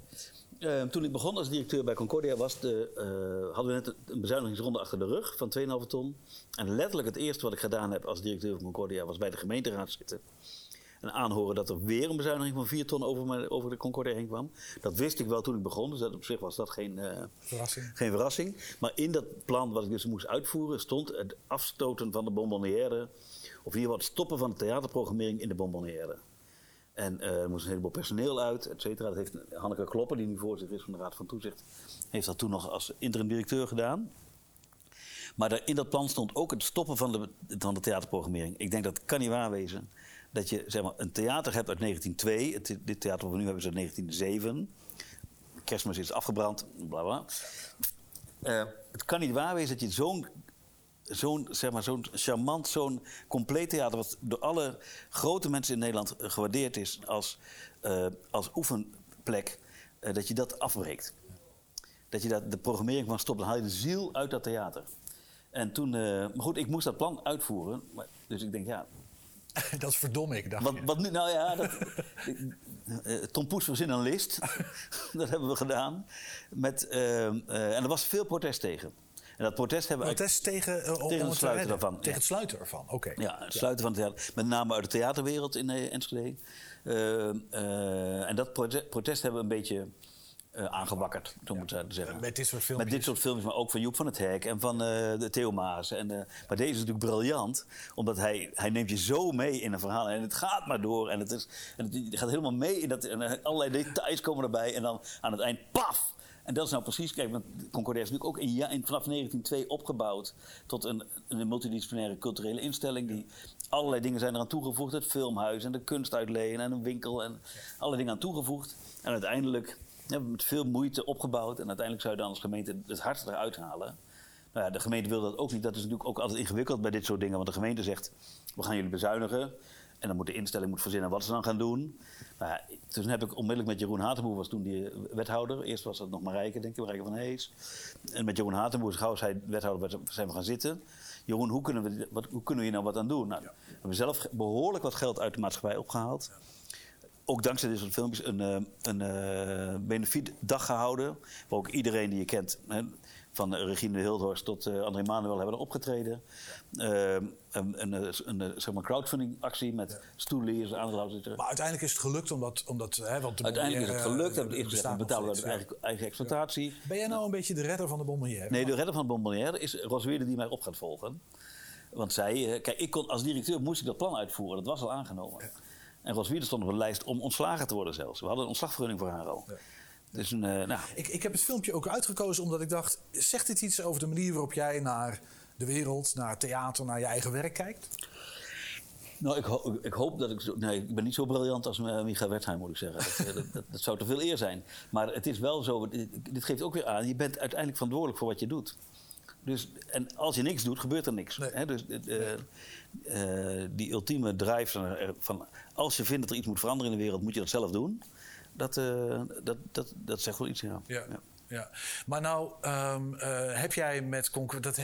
Eh, toen ik begon als directeur bij Concordia was de, eh, hadden we net een bezuinigingsronde achter de rug van 2,5 ton. En letterlijk het eerste wat ik gedaan heb als directeur van Concordia was bij de gemeenteraad zitten. En aanhoren dat er weer een bezuiniging van 4 ton over, over de Concordia heen kwam. Dat wist ik wel toen ik begon, dus dat op zich was dat geen, eh, Verrassing. geen verrassing. Maar in dat plan wat ik dus moest uitvoeren stond het afstoten van de bonbonnière. Of hier wat stoppen van de theaterprogrammering in de bonbonnière. En eh, er moest een heleboel personeel uit, et cetera. Dat heeft Hanneke Klopper, die nu voorzitter is van de Raad van Toezicht, heeft dat toen nog als interim directeur gedaan. Maar in dat plan stond ook het stoppen van de, van de theaterprogrammering. Ik denk dat kan niet waar wezen. Dat je zeg maar, een theater hebt uit 1902. Het, dit theater wat we nu hebben is uit 1907. Kerstmis is afgebrand, bla bla. Eh, het kan niet waar wezen dat je zo'n zo'n zeg maar, zo'n charmant, zo'n compleet theater... wat door alle grote mensen in Nederland eh, gewaardeerd is als, eh, als oefenplek... eh, dat je dat afbreekt. Dat je dat, de programmering van stopt. Dan haal je de ziel uit dat theater. En toen... maar goed, ik moest dat plan uitvoeren. Maar, dus ik denk, ja... dat is verdomme ik, dacht Wat, nu? Nou ja, dat, Tom Poes verzin een list. dat hebben we gedaan. Met, en er was veel protest tegen. En dat protest hebben we... Protest tegen, eh, het te sluiten daarvan, Tegen ja. het sluiten ervan, oké. Ja, het sluiten van het theater. Met name uit de theaterwereld in eh, Enschede. Eh, en dat prote- protest hebben we een beetje eh, aangewakkerd, zo moet ik zeggen. Met dit soort Met filmpjes. dit soort filmpjes, maar ook van Joep van het Hek en van eh, de Theo Maas. En, maar deze is natuurlijk briljant, omdat hij, hij neemt je zo mee in een verhaal. En het gaat maar door. En het, is, en het gaat helemaal mee in dat. En allerlei details komen erbij. En dan aan het eind, paf! En dat is nou precies, kijk, want Concordia is natuurlijk ook in, in, vanaf 1902 opgebouwd tot een, een multidisciplinaire culturele instelling. Die allerlei dingen zijn eraan toegevoegd. Het filmhuis en de kunstuitleen en een winkel en allerlei dingen aan toegevoegd. En uiteindelijk hebben we met veel moeite opgebouwd. En uiteindelijk zou je dan als gemeente het hardst eruit halen. Nou ja, de gemeente wil dat ook niet. Dat is natuurlijk ook altijd ingewikkeld bij dit soort dingen. Want de gemeente zegt, we gaan jullie bezuinigen. En dan moet de instelling moet verzinnen wat ze dan gaan doen. Nou toen heb ik onmiddellijk met Jeroen Hatenboer, was toen die wethouder. Eerst was dat nog Marijke, denk ik, Marijke van Hees. En met Jeroen Hatenboer, gauw hij wethouder werd, zijn we gaan zitten. Jeroen, hoe kunnen we, wat, hoe kunnen we hier nou wat aan doen? Nou, we hebben zelf behoorlijk wat geld uit de maatschappij opgehaald ook dankzij dit soort filmpjes een, eh, een eh benefietdag gehouden. Waar ook iedereen die je kent, hè, van eh, Regine de Hildhorst tot eh, André Manuel, hebben er opgetreden. Eh, een, een, een, een, eh, zeg maar crowdfunding actie met hier, aangehouden. Maar uiteindelijk is het gelukt omdat... omdat hè, want de Uiteindelijk is het gelukt. Hebben we eh, het eerst gezegd, we betalen uit steeds, eigen, eigen exploitatie. ja. Ben jij nou een beetje de redder van de Bonbonnière? Nee, de redder van Bonbonnière is Rosweerde die mij op gaat volgen. Want zij, eh, kijk, ik kon, als directeur moest ik dat plan uitvoeren. Dat was al aangenomen. En Rosweerde stond op een lijst om ontslagen te worden zelfs. We hadden een ontslagvergunning voor haar al. Dus een, eh, nou, Ik, ik heb het filmpje ook uitgekozen omdat ik dacht... zegt dit iets over de manier waarop jij naar de wereld, naar theater, naar je eigen werk kijkt? nou, ik, ho- ik hoop dat ik... Zo, nee, ik ben niet zo briljant als eh, Micha Wertheim, moet ik zeggen. Dat, eh, dat, dat, dat zou te veel eer zijn. Maar het is wel zo, dit, dit geeft ook weer aan... je bent uiteindelijk verantwoordelijk voor wat je doet. Dus, en als je niks doet, gebeurt er niks. Nee. Dus die ultieme drive van, van... als je vindt dat er iets moet veranderen in de wereld... moet je dat zelf doen. Dat, eh, dat, dat, dat zegt wel iets, ja. Ja. ja. Maar nou, ehm, eh, heb jij met Concordia... Dat,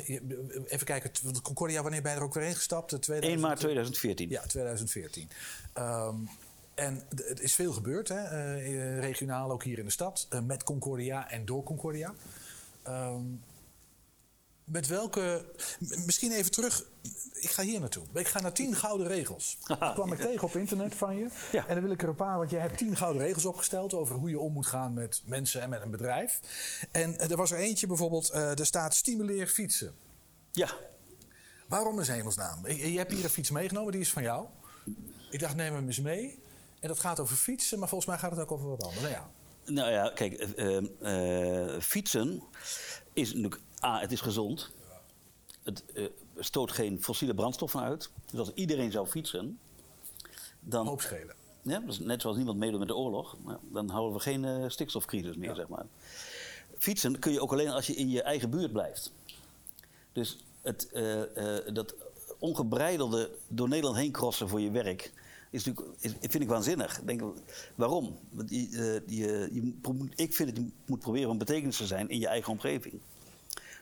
even kijken, Concordia, wanneer ben je er ook weer ingestapt? De 2000 1 maart 2014. Ja, 2014. Ehm, en het is veel gebeurd, hè? eh, regionaal ook hier in de stad, eh, met Concordia en door Concordia. Ehm, met welke. Misschien even terug. Ik ga hier naartoe. Ik ga naar 10 gouden regels. Dat kwam ik tegen op internet van je. Ja. En dan wil ik er een paar, want jij hebt 10 gouden regels opgesteld over hoe je om moet gaan met mensen en met een bedrijf. En eh, er was er eentje bijvoorbeeld, eh, er staat stimuleer fietsen. Ja, Waarom in hemelsnaam? Ik- Je hebt hier een fiets meegenomen, die is van jou. Ik dacht, neem hem eens mee. En dat gaat over fietsen, maar volgens mij gaat het ook over wat anders. Nou ja. Nou ja, kijk, eh, fietsen is natuurlijk... A, het is gezond. Het eh, stoot geen fossiele brandstoffen uit. Dus als iedereen zou fietsen... Dan, Hoop schelen. ja, dus net zoals niemand meedoet met de oorlog... dan houden we geen eh, stikstofcrisis meer, zeg maar. fietsen kun je ook alleen als je in je eigen buurt blijft. Dus het, eh, dat ongebreidelde door Nederland heen crossen voor je werk... Is natuurlijk, is, vind ik waanzinnig. Denk, waarom? Want je, je, je pro- ik vind dat je moet proberen om betekenis te zijn in je eigen omgeving.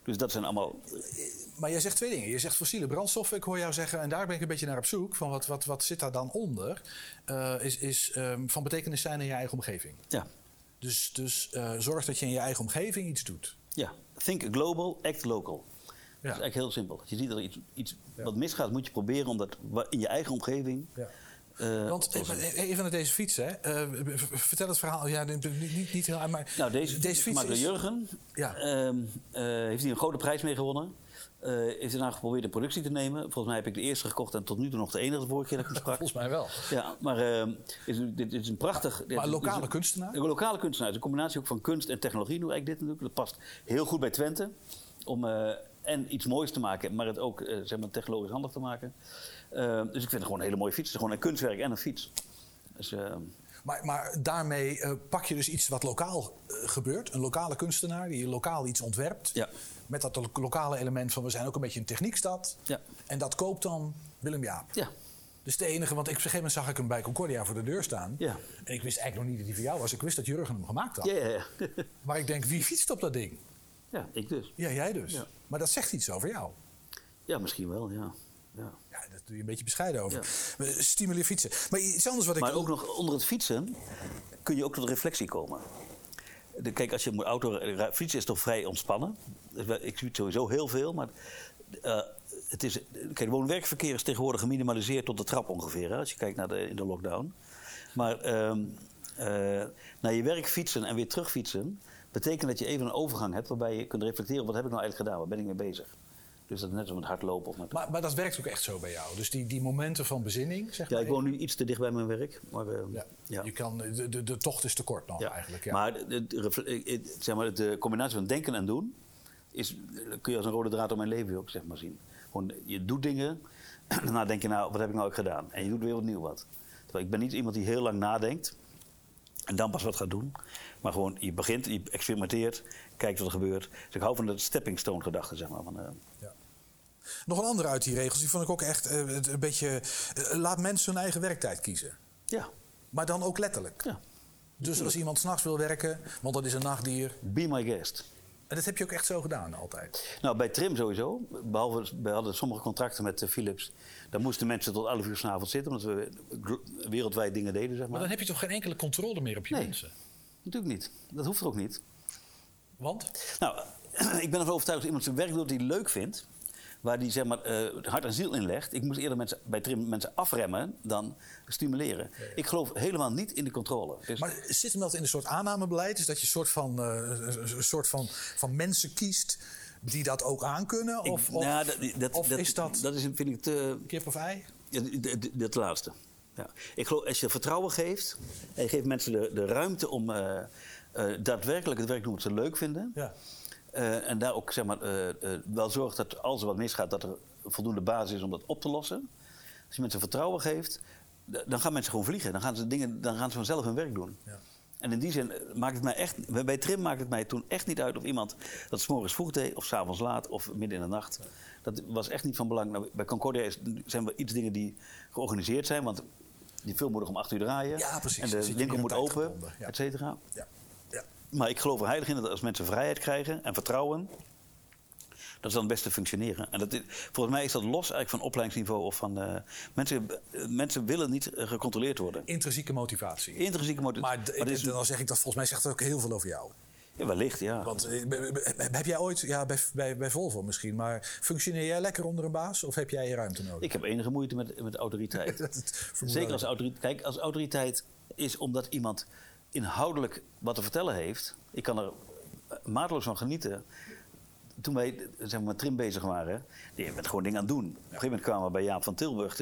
Dus dat zijn allemaal... Maar jij zegt twee dingen. Je zegt fossiele brandstoffen. Ik hoor jou zeggen, en daar ben ik een beetje naar op zoek. Van wat, wat, wat zit daar dan onder? Eh, is is ehm, van betekenis zijn in je eigen omgeving. Ja, Dus, dus eh, zorg dat je in je eigen omgeving iets doet. ja. think global, act local. Ja. Dat is eigenlijk heel simpel. Als je ziet dat er iets, iets Ja. wat misgaat, moet je proberen om dat in je eigen omgeving... Ja. Eh, Want eh, even naar deze fiets, hè. Eh, vertel het verhaal. Ja, niet, niet, niet heel maar Nou, deze, deze fiets door is... Jurgen. Ja. Eh, heeft hij een grote prijs mee gewonnen. Heeft daarna geprobeerd in productie te nemen. Volgens mij heb ik de eerste gekocht en tot nu toe nog de enige de vorige keer dat ik hem sprak. Volgens mij wel. Ja, maar ehm, is, dit, is een prachtig... Maar is lokale kunstenaar? Een lokale kunstenaar. Het is een combinatie ook van kunst en technologie. Doe eigenlijk dit natuurlijk. Dat past heel goed bij Twente. Om en iets moois te maken, maar het ook zeg maar, technologisch handig te maken. Eh, dus ik vind het gewoon een hele mooie fiets. Het is gewoon een kunstwerk en een fiets. Dus, ehm, Maar, maar daarmee eh, pak je dus iets wat lokaal eh, gebeurt. Een lokale kunstenaar die lokaal iets ontwerpt. Ja. Met dat lo- lokale element van we zijn ook een beetje een techniekstad. Ja. En dat koopt dan Willem Jaap. ja. Dus de enige, want ik, op een gegeven moment zag ik hem bij Concordia voor de deur staan. Ja. En ik wist eigenlijk nog niet dat hij voor jou was. Ik wist dat Jurgen hem gemaakt had. Ja, ja, ja. Maar ik denk, wie fietst op dat ding? ja, ik dus. Ja, jij dus. Ja. Maar dat zegt iets over jou. Ja, misschien wel, ja. ja. Ja, daar doe je een beetje bescheiden over. Ja. Stimuleer fietsen. Maar iets anders wat ik... Maar ook nog onder het fietsen kun je ook tot reflectie komen. De, kijk, als je moet auto fietsen is toch vrij ontspannen. Dus Ik fiets sowieso heel veel, maar eh, het is, kijk, woon-werkverkeer is tegenwoordig geminimaliseerd tot de trap ongeveer. Hè, als je kijkt naar de, in de lockdown. Maar eh, naar je werk fietsen en weer terug fietsen betekent dat je even een overgang hebt waarbij je kunt reflecteren: wat heb ik nou eigenlijk gedaan? Waar ben ik mee bezig? Dus dat is net als met hardlopen of met. Maar, maar dat werkt ook echt zo bij jou. Dus die, die momenten van bezinning, zeg ja, maar. ik woon nu iets te dicht bij mijn werk. Maar, ehm, Ja. ja. Je kan, de, de, de tocht is te kort nog eigenlijk. Ja. Maar, de, zeg maar de combinatie van denken en doen is, kun je als een rode draad door mijn leven ook zeg maar, zien. Gewoon, je doet dingen, daarna denk je, nou, wat heb ik nou eigenlijk gedaan? En je doet weer opnieuw wat. Terwijl ik ben niet iemand die heel lang nadenkt en dan pas wat gaat doen. Maar gewoon, je begint, je experimenteert, kijkt wat er gebeurt. Dus ik hou van de stepping stone gedachte, zeg maar. Van, eh, Nog een andere uit die regels, die vond ik ook echt eh, een beetje... eh, laat mensen hun eigen werktijd kiezen. ja, Maar dan ook letterlijk. ja. Dus als iemand s'nachts wil werken, want dat is een nachtdier... Be my guest. En dat heb je ook echt zo gedaan altijd. Nou, bij Trim sowieso. Behalve, we hadden sommige contracten met eh, Philips. Daar moesten mensen tot 11 uur s'avonds zitten, omdat we wereldwijd dingen deden, zeg maar. Maar dan heb je toch geen enkele controle meer op je Nee. mensen? Natuurlijk niet. Dat hoeft er ook niet. Want? Nou, ik ben ervan overtuigd dat iemand zijn werk doet die hij leuk vindt. Waar hij zeg maar, eh, hart en ziel in legt. Ik moest eerder mensen, bij Trim mensen afremmen dan stimuleren. Ik geloof helemaal niet in de controle. Dus, Maar zit hem dat in een soort aannamebeleid? Is dat je een soort van, eh, een soort van, van mensen kiest die dat ook aankunnen? ik- Of, of, nou, dat, dat, of is dat, Dat is, vind ik te, kip of ei? Dat laatste. Ja. Ik geloof, als je vertrouwen geeft en je geeft mensen de, de ruimte om eh, daadwerkelijk het werk te doen wat ze leuk vinden. Ja. Eh, en daar ook zeg maar, eh, eh, wel zorgt dat als er wat misgaat, dat er voldoende basis is om dat op te lossen. Als je mensen vertrouwen geeft, dan gaan mensen gewoon vliegen. Dan gaan ze, dingen, dan gaan ze vanzelf hun werk doen. Ja. En in die zin maakt het mij echt. Bij Trim maakt het mij toen echt niet uit of iemand dat 's morgens vroeg deed, of 's avonds laat, of midden in de nacht. Dat was echt niet van belang. Nou, bij Concordia is, zijn wel iets dingen die georganiseerd zijn, want die film moet nog om acht uur draaien. Ja, precies. En de winkel in moet open, ja. et cetera. Ja. Maar ik geloof er heilig in dat als mensen vrijheid krijgen en vertrouwen, dat ze dan het beste functioneren. En dat is, volgens mij is dat los eigenlijk van opleidingsniveau of van. eh, mensen, eh, mensen willen niet eh, gecontroleerd worden. Intrinsieke motivatie. Intrinsieke motivatie. Maar, is- dan zeg ik dat volgens mij zegt dat ook heel veel over jou. Ja, wellicht, ja. Want heb jij ooit, ja, bij, bij, bij Volvo misschien, maar functioneer jij lekker onder een baas of heb jij je ruimte nodig? Ik heb enige moeite met, met autoriteit. Zeker als autoriteit. Kijk, als autoriteit is omdat iemand inhoudelijk wat te vertellen heeft. Ik kan er eh, maatloos van genieten. Toen wij eh, zeg maar, met Trim bezig waren, die bent gewoon dingen aan het doen. Op een gegeven moment kwamen we bij Jaap van Tilburg,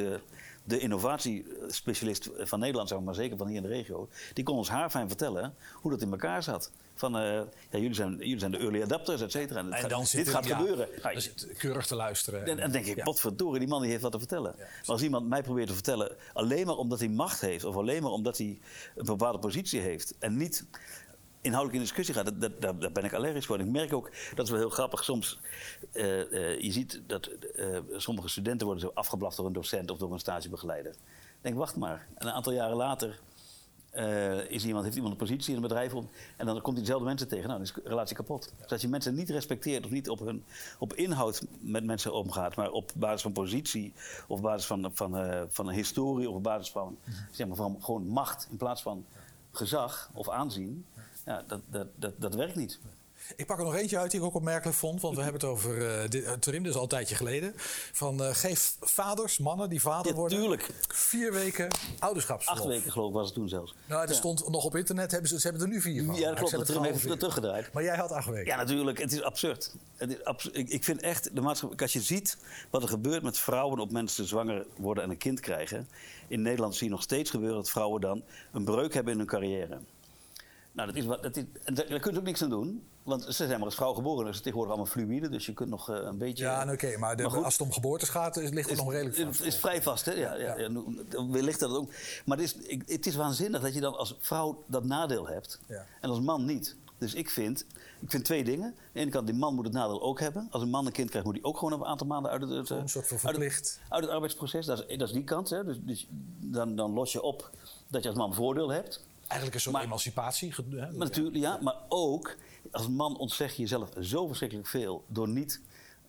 de innovatiespecialist van Nederland, zeg maar, zeker van hier in de regio. Die kon ons haarfijn vertellen hoe dat in elkaar zat. Van, eh, ja, jullie, zijn, jullie zijn de early adapters, et cetera. En dan dit gaat ja, gebeuren. Nou, Dan zit keurig te luisteren. en dan denk ik, Ja. die man die heeft wat te vertellen. maar als iemand mij probeert te vertellen, alleen maar omdat hij macht heeft... of alleen maar omdat hij een bepaalde positie heeft... en niet inhoudelijk in discussie gaat, dat, dat, daar, ben ik allergisch voor. Ik merk ook, dat is wel heel grappig, soms, eh, eh, je ziet dat eh, sommige studenten worden zo afgeblaft door een docent of door een stagebegeleider. Ik denk, wacht maar. En een aantal jaren later is iemand, heeft iemand een positie in een bedrijf om, en dan komt hij dezelfde mensen tegen. Nou, dan is de relatie kapot. Dus als je mensen niet respecteert of niet op, hun, op inhoud met mensen omgaat, maar op basis van positie of op basis van, van, van een historie of op basis van, zeg maar, van gewoon macht in plaats van gezag of aanzien, ja, dat, dat, dat, dat werkt niet. Ik pak er nog eentje uit die ik ook opmerkelijk vond. Want we hebben het over uh, dit, uh, Turim, dus al een tijdje geleden. Van uh, geef vaders, mannen die vader Ja, worden... tuurlijk. Vier weken ouderschapsverlof. Acht weken geloof ik was het toen zelfs. Nou, er Ja. stond nog op internet, hebben ze, ze hebben er nu vier van. Ja, dat klopt. ik Dat Trim het heeft het teruggedraaid. Maar jij had acht weken. Ja, natuurlijk. Het is absurd. Het is ik, ik vind echt, de maatschappij, als je ziet wat er gebeurt met vrouwen op het ze zwanger worden en een kind krijgen. In Nederland zie je nog steeds gebeuren dat vrouwen dan een breuk hebben in hun carrière. Nou, dat is wat, dat is, daar, daar kun je ook niks aan doen. Want ze zijn maar als vrouw geboren. Dus tegenwoordig allemaal fluïde. Dus je kunt nog eh, een beetje... Ja, nou, oké, maar, de- Maar goed. als het om geboortes gaat, is- ligt het is, nog redelijk vast. is vrij vast, hè? Ja, ja, ja. nu- wellicht dat het ook. Maar het is, het is waanzinnig dat je dan als vrouw dat nadeel hebt. Ja. En als man niet. Dus ik vind, ik vind twee dingen. Aan de ene kant, die man moet het nadeel ook hebben. Als een man een kind krijgt, moet hij ook gewoon een aantal maanden uit het, het, Een soort van uit het- verplicht. uit het arbeidsproces. Dat is, dat is die kant. Hè? Dus, dus dan, dan los je op dat je als man voordeel hebt. Eigenlijk een soort Maar- emancipatie. Maar natuurlijk, ja, maar ook als man ontzeg je jezelf zo verschrikkelijk veel door niet,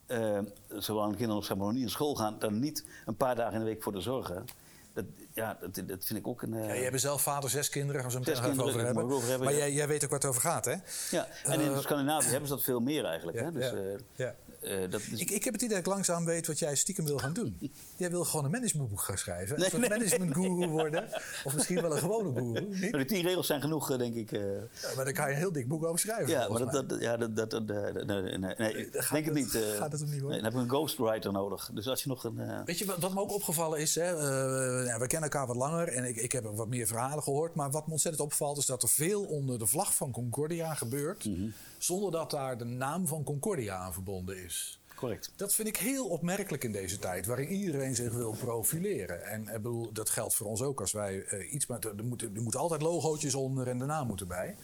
eh, zolang de kinderen nog niet in school gaan, dan niet een paar dagen in de week voor te zorgen. Dat, ja, dat, dat vind ik ook een. eh, Ja, jij bent zelf vader, zes kinderen, gaan we zo meteen over hebben. over hebben, maar ja. jij, jij weet ook waar het over gaat, hè? ja, en in Eh, Scandinavië hebben ze dat veel meer eigenlijk. Ja, hè? Dus, ja, eh, dat is, Ik, ik heb het idee dat ik langzaam weet wat jij stiekem wil gaan doen. Jij wil gewoon een managementboek gaan schrijven. Nee, een nee, managementguru worden. Of misschien wel een gewone guru. Die tien regels zijn genoeg, eh, denk ik. eh. Ja, maar daar kan je een heel dik boek over schrijven. ja, maar dat, dat, ja, dat, dat, dat- nee, nee, denk het niet. gaat het hem niet worden? Dan heb je een ghostwriter nodig. Dus als je nog een. Weet je wat, wat me ook opgevallen is? Hè? ja, we kennen elkaar wat langer en ik, ik heb wat meer verhalen gehoord. Maar wat me ontzettend opvalt is dat er veel onder de vlag van Concordia gebeurt. Mhm. Zonder dat daar de naam van Concordia aan verbonden is. correct. Dat vind ik heel opmerkelijk in deze tijd, waarin iedereen zich wil profileren. En ik bedoel, dat geldt voor ons ook als wij eh, iets met. Er moeten, er moeten altijd logootjes onder en de naam moeten bij.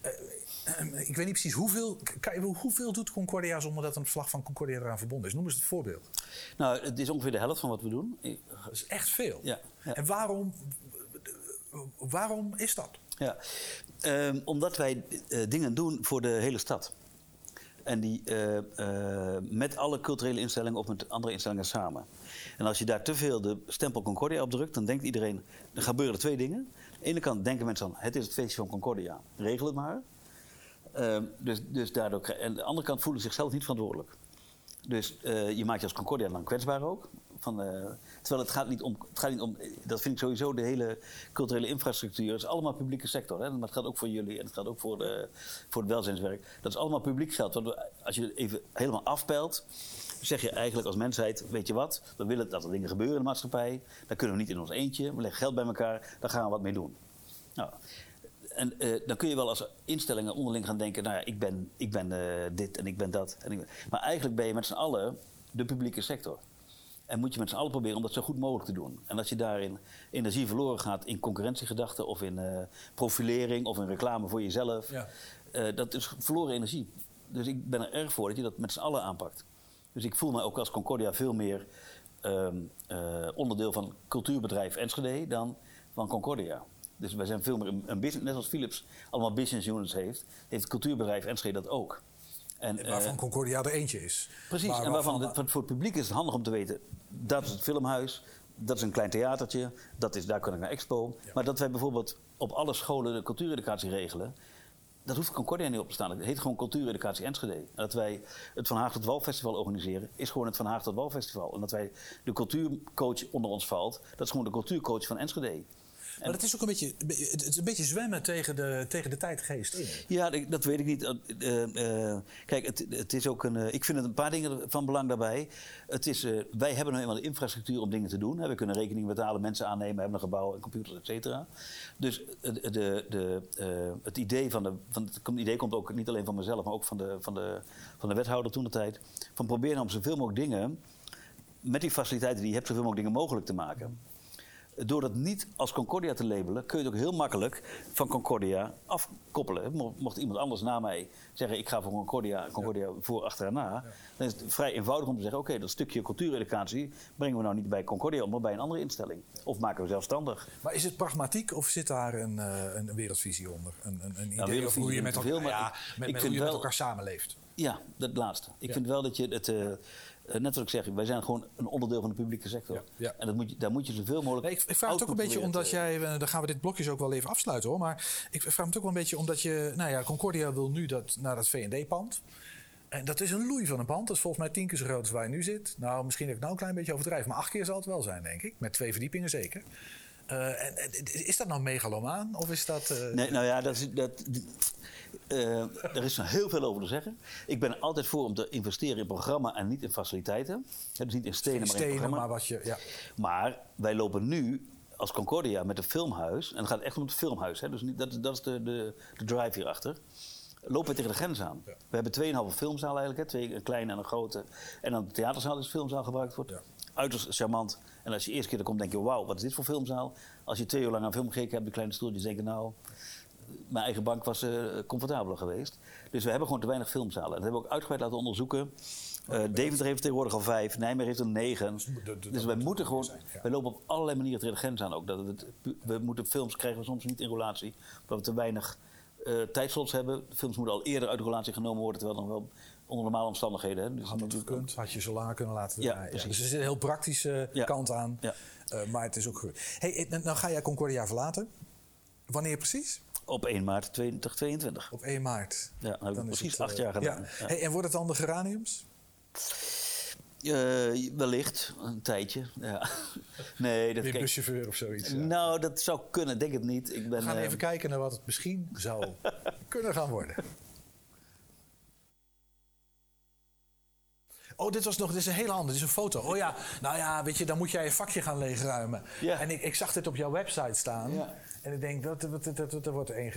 Eh, eh, ik weet niet precies hoeveel. Kan je, hoeveel doet Concordia zonder dat een vlag van Concordia eraan verbonden is? Noem eens het voorbeeld. Nou, het is ongeveer de helft van wat we doen. Dat is echt veel. Ja, ja. En waarom, waarom is dat? Ja, Ehm, omdat wij eh, dingen doen voor de hele stad. En die eh, eh, met alle culturele instellingen of met andere instellingen samen. En als je daar te veel de stempel Concordia op drukt, dan denkt iedereen. Dan gebeuren er twee dingen. Aan de ene kant denken mensen dan: het is het feestje van Concordia, regel het maar. Ehm, dus, dus daardoor, en aan de andere kant voelen ze zichzelf niet verantwoordelijk. Dus je maakt je als Concordia dan kwetsbaar ook. Van, eh, terwijl het gaat niet om, het gaat niet om, dat vind ik sowieso, de hele culturele infrastructuur is allemaal publieke sector. Hè? Maar het gaat ook voor jullie en het gaat ook voor, de, voor het welzijnswerk. Dat is allemaal publiek geld. Want als je het even helemaal afpelt, zeg je eigenlijk als mensheid, weet je wat, we willen dat er dingen gebeuren in de maatschappij. Dan kunnen we niet in ons eentje, we leggen geld bij elkaar, daar gaan we wat mee doen. Nou, en eh, dan kun je wel als instellingen onderling gaan denken: nou ja, ik ben, ik ben eh, dit en ik ben dat. En Maar eigenlijk ben je met z'n allen de publieke sector. En moet je met z'n allen proberen om dat zo goed mogelijk te doen. En als je daarin energie verloren gaat in concurrentiegedachten of in eh, profilering of in reclame voor jezelf, Ja. eh, dat is verloren energie. Dus ik ben er erg voor dat je dat met z'n allen aanpakt. Dus ik voel me ook als Concordia veel meer ehm, eh, onderdeel van cultuurbedrijf Enschede dan van Concordia. Dus wij zijn veel meer een, een business, net als Philips allemaal business units heeft, heeft het cultuurbedrijf Enschede dat ook. En, eh, Waarvan Concordia er eentje is. Precies, Maar en waarvan het, voor het publiek is het handig om te weten... dat is het filmhuis, dat is een klein theatertje... Dat is, daar kan ik naar expo. Maar dat wij bijvoorbeeld op alle scholen de cultuureducatie regelen... dat hoeft Concordia niet op te staan. Het heet gewoon Cultuureducatie Enschede. En dat wij het Van Haag tot Wal Festival organiseren... is gewoon het Van Haag tot Wal Festival. En dat wij de cultuurcoach onder ons valt... dat is gewoon de cultuurcoach van Enschede. Maar het is ook een beetje, het is een beetje zwemmen tegen de, tegen de tijdgeest. Ja, dat weet ik niet. Eh, eh, eh, kijk, het, het is ook een. ik vind het een paar dingen van belang daarbij. Het is, wij hebben nou eenmaal de infrastructuur om dingen te doen. We kunnen rekening betalen, mensen aannemen, hebben een gebouw, en computers, et cetera. Dus de, de, het idee van de. Het idee komt ook niet alleen van mezelf, maar ook van de, van de, van de wethouder toen de tijd. Van proberen om zoveel mogelijk dingen. met die faciliteiten die je hebt, zoveel mogelijk dingen mogelijk te maken. Door dat niet als Concordia te labelen, kun je het ook heel makkelijk van Concordia afkoppelen. Mo- Mocht iemand anders na mij zeggen: ik ga voor Concordia, Concordia voor achteraan na, dan is het vrij eenvoudig om te zeggen: oké, dat stukje cultuureducatie brengen we nou niet bij Concordia, maar bij een andere instelling. Of maken we zelfstandig. Maar is het pragmatiek of zit daar een, eh, een wereldvisie onder? Een, een, een idee wereldvisie of hoe je met, elkaar, veel, ja, met, met hoe je met elkaar samenleeft? Ja, dat laatste. Ik vind wel dat je het. eh, net wat ik zeg, wij zijn gewoon een onderdeel van de publieke sector. Ja, ja. En dat moet je, daar moet je zoveel mogelijk. Nee, ik, ik vraag het ook een beetje omdat jij, eh, dan gaan we dit blokjes ook wel even afsluiten hoor. Maar ik vraag het ook wel een beetje omdat je, nou ja, Concordia wil nu dat, naar dat V&D-pand. En dat is een loei van een pand. Dat is volgens mij tien keer zo groot als waar je nu zit. Nou, misschien heb ik nou een klein beetje overdrijven. Maar acht keer zal het wel zijn, denk ik. Met twee verdiepingen zeker. Eh, en, en is dat nou megalomaan? Of is dat... eh, Nee, nou ja, dat is, dat, eh, er is nog heel veel over te zeggen. Ik ben er altijd voor om te investeren in programma en niet in faciliteiten. Ja, dus niet in stenen, maar in stenen, programma. maar wat je... Ja. Maar wij lopen nu als Concordia met een filmhuis. En het gaat echt om het filmhuis. Hè, dus niet, dat, dat is de, de, de drive hierachter. Lopen we tegen de grens aan. We hebben 2,5 filmzaal eigenlijk. Hè, twee, een kleine en een grote. En dan de theaterzaal is de filmzaal gebruikt wordt. Ja. Uiterst charmant. En als je eerst keer er komt, denk je: wauw, wat is dit voor filmzaal? Als je twee uur lang aan film gekeken hebt, de kleine stoeltjes, denk je: nou, mijn eigen bank was eh, comfortabeler geweest. Dus we hebben gewoon te weinig filmzalen. En dat hebben we ook uitgebreid laten onderzoeken. Eh Deventer heeft tegenwoordig al vijf, Nijmegen heeft er negen. de- de- Dus wij moeten moet gewoon, zijn, ja. wij lopen op allerlei manieren tegen de grens aan ook. Dat het, we moeten films krijgen we soms niet in relatie, omdat we te weinig eh tijdslots hebben. De films moeten al eerder uit de relatie genomen worden, terwijl nog wel onder normale omstandigheden. Hè. Dus Had dat had je zo langer kunnen laten Ja, draaien. precies. Dus er zit een heel praktische Ja. kant aan. Ja. Maar het is ook goed. Hey, nou ga jij Concordia verlaten. Wanneer precies? Op 1 maart 2022. Op 1 maart. Ja, dat heb ik Dan is precies het, acht eh, jaar gedaan. Ja. Ja. Hey, en wordt het dan de geraniums? Eh, wellicht, een tijdje. Ja. Nee, dat Weer buschauffeur of zoiets. ja. Nou, dat zou kunnen, denk het niet. Ik ben, We gaan eh, even kijken naar wat het misschien zou kunnen gaan worden. Oh, dit was nog, dit is een hele andere, dit is een foto. Oh ja, nou ja, weet je, dan moet jij je vakje gaan leegruimen. Ja. En ik, ik zag dit op jouw website staan. Ja. En ik denk, dat, dat, dat, dat, wordt een,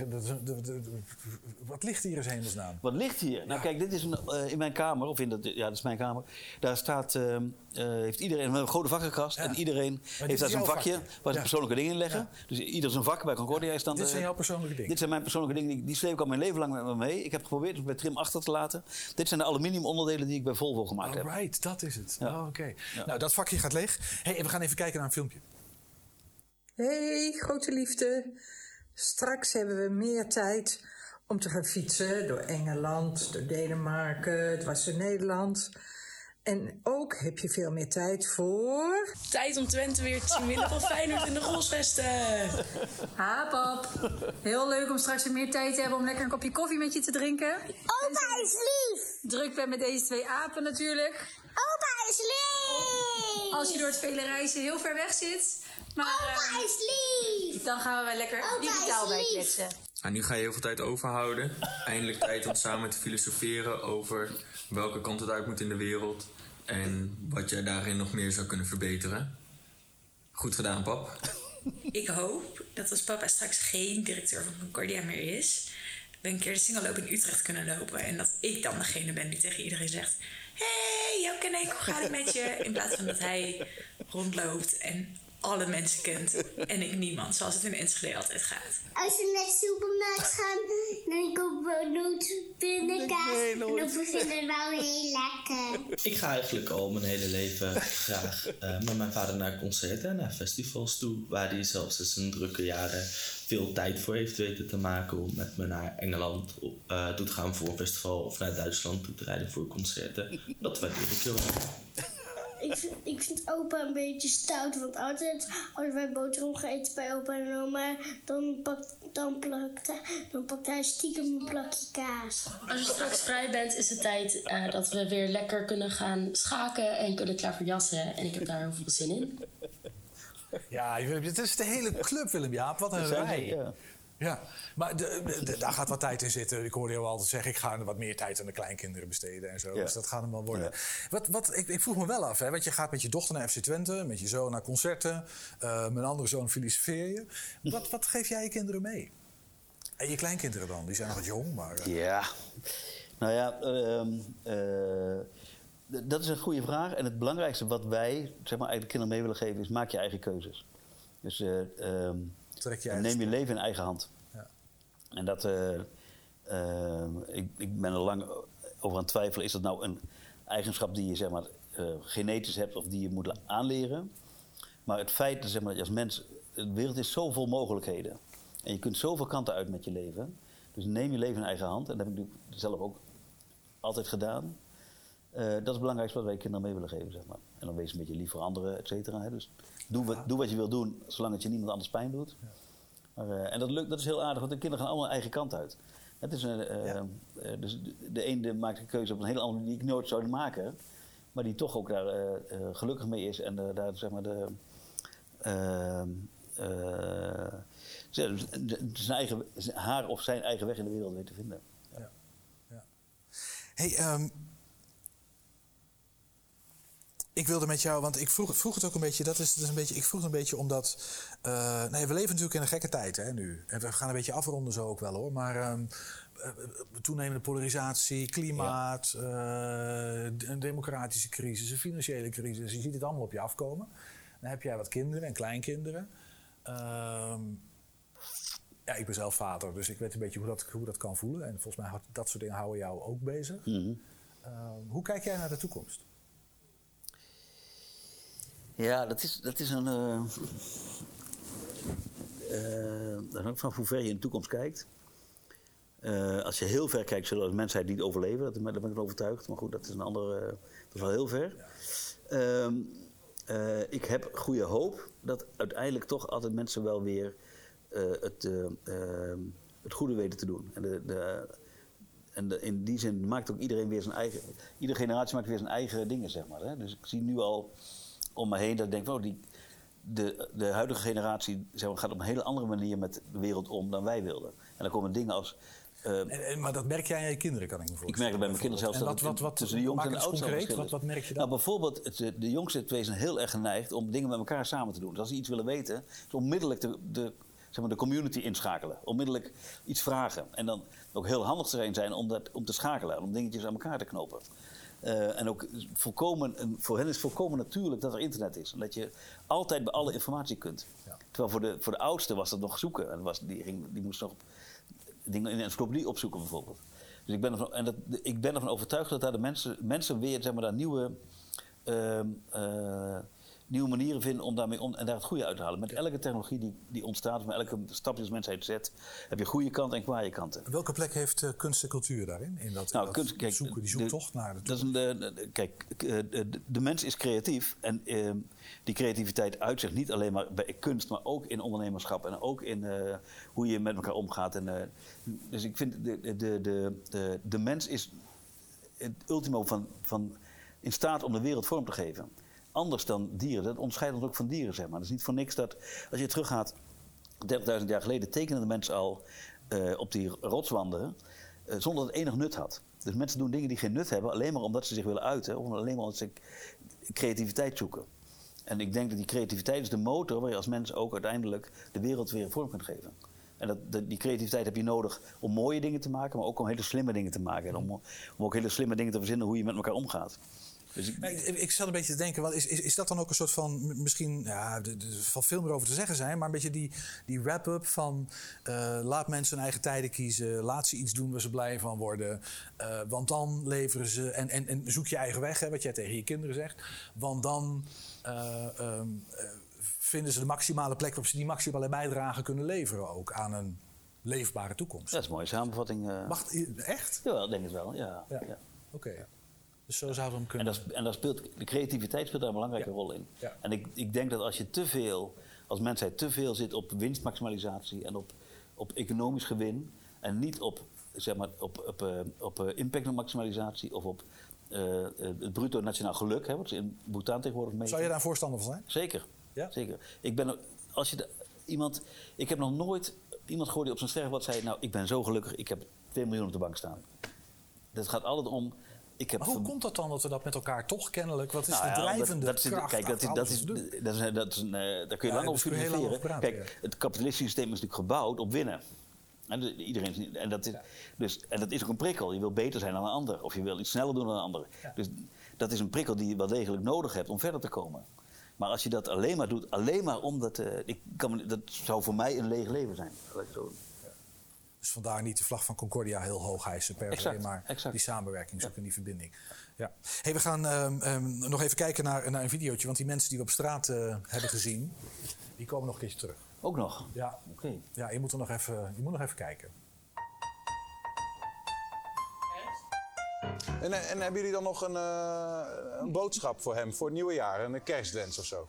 wat ligt hier in hemelsnaam? Wat ligt hier? Nou, kijk, dit is een, eh, in mijn kamer, of in dat, ja, dat is mijn kamer. Daar staat, eh, eh, heeft iedereen we hebben een grote vakkenkast. En iedereen heeft daar zo'n vakje waar ze persoonlijke dingen in leggen. Dus ieder zijn vak bij Concordia is dan. Dit eh, zijn jouw persoonlijke dingen. Dit zijn mijn persoonlijke dingen, die, die sleep ik al mijn leven lang met me mee. Ik heb geprobeerd het bij Trim achter te laten. Dit zijn de aluminium onderdelen die ik bij Volvo gemaakt heb. Alright, dat is het. Oh, Oké. Nou, dat vakje gaat leeg. Hey, we gaan even kijken naar een filmpje. Hey, grote liefde. Straks hebben we meer tijd om te gaan fietsen door Engeland, door Denemarken, dwars door Nederland. En ook heb je veel meer tijd voor... Tijd om Twente weer te zien winnen van Feyenoord in de Golsvesten. Ha, pap. Heel leuk om straks weer meer tijd te hebben om lekker een kopje koffie met je te drinken. Opa is lief! Druk ben met deze twee apen natuurlijk. Opa is lief! Als je door het vele reizen heel ver weg zit. Maar Opa eh, is lief! dan gaan we wel lekker Opa digitaal bij lief. kletsen. Nou, nu ga je heel veel tijd overhouden. Eindelijk tijd om samen te filosoferen over welke kant het uit moet in de wereld. En wat jij daarin nog meer zou kunnen verbeteren. Goed gedaan, pap. Ik hoop dat als papa straks geen directeur van Concordia meer is, we een keer de singelloop in Utrecht kunnen lopen. En dat ik dan degene ben die tegen iedereen zegt: Hey, jou ken ik, hoe gaat het met je? In plaats van dat hij rondloopt en alle mensen kent en ik niemand, zoals het in Enschede altijd gaat. Als we naar de supermarkt gaan, dan kopen we nooit pindakaas. En dan vinden we wel heel lekker. Ik ga eigenlijk al mijn hele leven graag eh, met mijn vader naar concerten en naar festivals toe. Waar hij zelfs in zijn drukke jaren veel tijd voor heeft weten te maken. Om met me naar Engeland op, eh, toe te gaan voor een festival of naar Duitsland toe te rijden voor concerten. Dat waardeer ik heel erg. Ik vind, ik vind opa een beetje stout, want altijd als wij boterham gaan eten bij opa en oma, dan pakt, dan plakt, hij- dan pakt hij stiekem een plakje kaas. Als je straks vrij bent, is het tijd eh, dat we weer lekker kunnen gaan schaken en kunnen klaverjassen. En ik heb daar heel veel zin in. Ja, dit is de hele club, Willem-Jaap. Wat een rij. ja. Ja, maar de, de- de- daar gaat wat tijd in zitten. Ik hoorde jou altijd zeggen, ik ga wat meer tijd aan de kleinkinderen besteden en zo. Ja. Dus dat gaat hem wel worden. Wat, wat, ik, ik vroeg me wel af, hè, want je gaat met je dochter naar FC Twente, met je zoon naar concerten. eh mijn andere zoon filosofeer je. Wat, wat geef jij je kinderen mee? En je kleinkinderen dan? Die zijn nog wat jong, maar... eh, Ja, nou ja, ehm, eh, dat is een goede vraag. En het belangrijkste wat wij, zeg maar, eigenlijk kinderen mee willen geven, is maak je eigen keuzes. Dus eh, ehm, Trek je neem je leven in eigen hand. Ja. En dat, eh, eh, ik, ik ben er lang over aan het twijfelen, is dat nou een eigenschap die je zeg maar, eh, genetisch hebt of die je moet aanleren? Maar het feit dat, zeg maar, dat je als mens, de wereld is zo vol mogelijkheden. En je kunt zoveel kanten uit met je leven. Dus neem je leven in eigen hand. En dat heb ik natuurlijk zelf ook altijd gedaan. Eh, dat is het belangrijkste wat wij kinderen mee willen geven, zeg maar. En dan wees een beetje lief voor anderen, et cetera. hè. Dus doe wat, doe wat je wil doen, zolang het je niemand anders pijn doet. Maar, eh, en dat, lukt, dat is heel aardig, want de kinderen gaan allemaal hun eigen kant uit. Het is een, eh, dus de, ene maakt een keuze op een hele andere manier die ik nooit zou maken. Maar die toch ook daar gelukkig mee is en daar zeg maar de... ze- de- zijn eigen, haar of zijn eigen weg in de wereld weet te vinden. Hey, ehm, ik wilde met jou, want ik vroeg, vroeg het ook een beetje, dat is, een beetje, ik vroeg het een beetje omdat, eh, nee, we leven natuurlijk in een gekke tijd hè, nu. En we gaan een beetje afronden zo ook wel hoor, maar ehm, eh, toenemende polarisatie, klimaat, eh, een democratische crisis, een financiële crisis, je ziet het allemaal op je afkomen. Dan heb jij wat kinderen en kleinkinderen. Ehm, ja, ik ben zelf vader, dus ik weet een beetje hoe dat, hoe dat kan voelen. En volgens mij houdt- dat soort dingen houden jou ook bezig. Mhm. Ehm, hoe kijk jij naar de toekomst? Ja, dat is, dat is een. dat hangt van hoe ver je in de toekomst kijkt. Eh, als je heel ver kijkt, zullen de mensheid niet overleven. Dat, daar ben ik van overtuigd. Maar goed, dat is een andere. dat is wel heel ver. Ehm, eh, ik heb goede hoop dat uiteindelijk toch altijd mensen wel weer het, eh, ehm, het goede weten te doen. En, de, de, en de- in die zin maakt ook iedereen weer zijn eigen. Iedere generatie maakt weer zijn eigen dingen, zeg maar. Hè? Dus ik zie nu al om me heen dat ik denk, oh, die, de, de huidige generatie zeg maar, gaat op een hele andere manier met de wereld om dan wij wilden. En dan komen dingen als. eh, En, en- maar dat merk jij aan je kinderen, kan ik me ik voorstellen. merk het bij mijn kinderen zelfs En dat wat, wat, wat, tussen de jongste en de oudste concreet, wat, wat merk je dan? Nou, bijvoorbeeld, de, de jongste twee zijn heel erg geneigd om dingen met elkaar samen te doen. Dus als ze iets willen weten, is onmiddellijk de, de, zeg maar, de community inschakelen. Onmiddellijk iets vragen. En dan ook heel handig erin zijn om, dat, om te schakelen, om dingetjes aan elkaar te knopen. Eh, en ook volkomen, een- voor hen is volkomen natuurlijk dat er internet is. En dat je altijd bij alle informatie kunt. Terwijl voor de, voor de oudste was dat nog zoeken. En was, die, ging, die moest nog dingen in een encyclopedie opzoeken bijvoorbeeld. Dus ik ben ervan, en dat, ik ben ervan overtuigd dat daar de mensen, mensen weer zeg maar, daar nieuwe, ehm, eh, nieuwe manieren vinden om daarmee om, en daar het goede uit te halen. Met elke technologie die, die ontstaat, met elke stap die de mensheid zet, heb je goede kanten en kwaaie kanten. Welke plek heeft eh, kunst en cultuur daarin? In dat, in Nou, dat kunst- kijk, zoeken, die de- zoektocht naar de Dat is een, de, de- kijk, eh, de, de mens is creatief en ehm, die creativiteit uitzicht niet alleen maar bij kunst, maar ook in ondernemerschap en ook in eh, hoe je met elkaar omgaat. En, eh, dus ik vind de, de, de, de, de, de mens is het ultimo van, van in staat om de wereld vorm te geven. Anders dan dieren. Dat onderscheidt ons ook van dieren, zeg maar. Het is niet voor niks dat, als je teruggaat, 30.000 jaar geleden tekenen de mensen al eh, op die rotswanden eh, zonder dat het enig nut had. Dus mensen doen dingen die geen nut hebben, alleen maar omdat ze zich willen uiten, of alleen maar omdat ze creativiteit zoeken. En ik denk dat die creativiteit is de motor waar je als mens ook uiteindelijk de wereld weer vorm kunt geven. En dat, die creativiteit heb je nodig om mooie dingen te maken, maar ook om hele slimme dingen te maken. En om ook hele slimme dingen te verzinnen hoe je met elkaar omgaat. Dus ik, ik, ik zat een beetje te denken, wat is, is, is dat dan ook een soort van, misschien, ja, er zal veel meer over te zeggen zijn, maar een beetje die, die wrap-up van eh, laat mensen hun eigen tijden kiezen, laat ze iets doen waar ze blij van worden, eh, want dan leveren ze, en, en, en zoek je eigen weg, hè, wat jij tegen je kinderen zegt, want dan eh, ehm, eh, vinden ze de maximale plek waarop ze die maximale bijdrage kunnen leveren ook aan een leefbare toekomst. dat is een mooie samenvatting. eh. Mag, echt? Ja, denk het wel. Ja, Ja. ja. Oké. Dus zo zouden we hem En, kunnen... daar, sp- en daar speelt, de creativiteit speelt daar een belangrijke rol in. Ja. En ik, ik denk dat als je te veel, als mensheid te veel zit op winstmaximalisatie en op, op economisch gewin en niet op, zeg maar, op, op, eh, op eh, impactmaximalisatie of op eh, het bruto nationaal geluk, hè, wat ze in Bhutan tegenwoordig meten. Zou je daar voorstander van zijn? Zeker. Ja? Zeker. Ik ben, als je de- iemand, ik heb nog nooit iemand gehoord die op zijn sterfbad zei: Nou, ik ben zo gelukkig, ik heb 2 miljoen op de bank staan. Dat gaat altijd om. Ik heb Maar hoe komt dat dan dat we dat met elkaar toch kennelijk... Wat is nou de drijvende dat, dat kracht Kijk, dat is, achter dat is, dat is, dat is een, eh, daar kun je Ja, lang over filosoferen. Kijk, het kapitalistische systeem is natuurlijk gebouwd op winnen. En de- iedereen en, dat is, dus, en dat is ook een prikkel. Je wil beter zijn dan een ander. Of je wil iets sneller doen dan een ander. Dus dat is een prikkel die je wel degelijk nodig hebt om verder te komen. Maar als je dat alleen maar doet, alleen maar omdat... eh, ik kan, dat zou voor mij een leeg leven zijn. Zo- Dus vandaar niet de vlag van Concordia heel hoog hijsen per se, maar die samenwerking zoeken, die verbinding. Ja. Hey, we gaan ehm, ehm, nog even kijken naar, naar een videootje, want die mensen die we op straat eh, hebben gezien, die komen nog een keertje terug. Ook nog? Ja. Oké. Ja, je moet er nog even, je moet nog even kijken. En, en hebben jullie dan nog een, eh, een boodschap voor hem voor het nieuwe jaar? Een kerstwens of zo?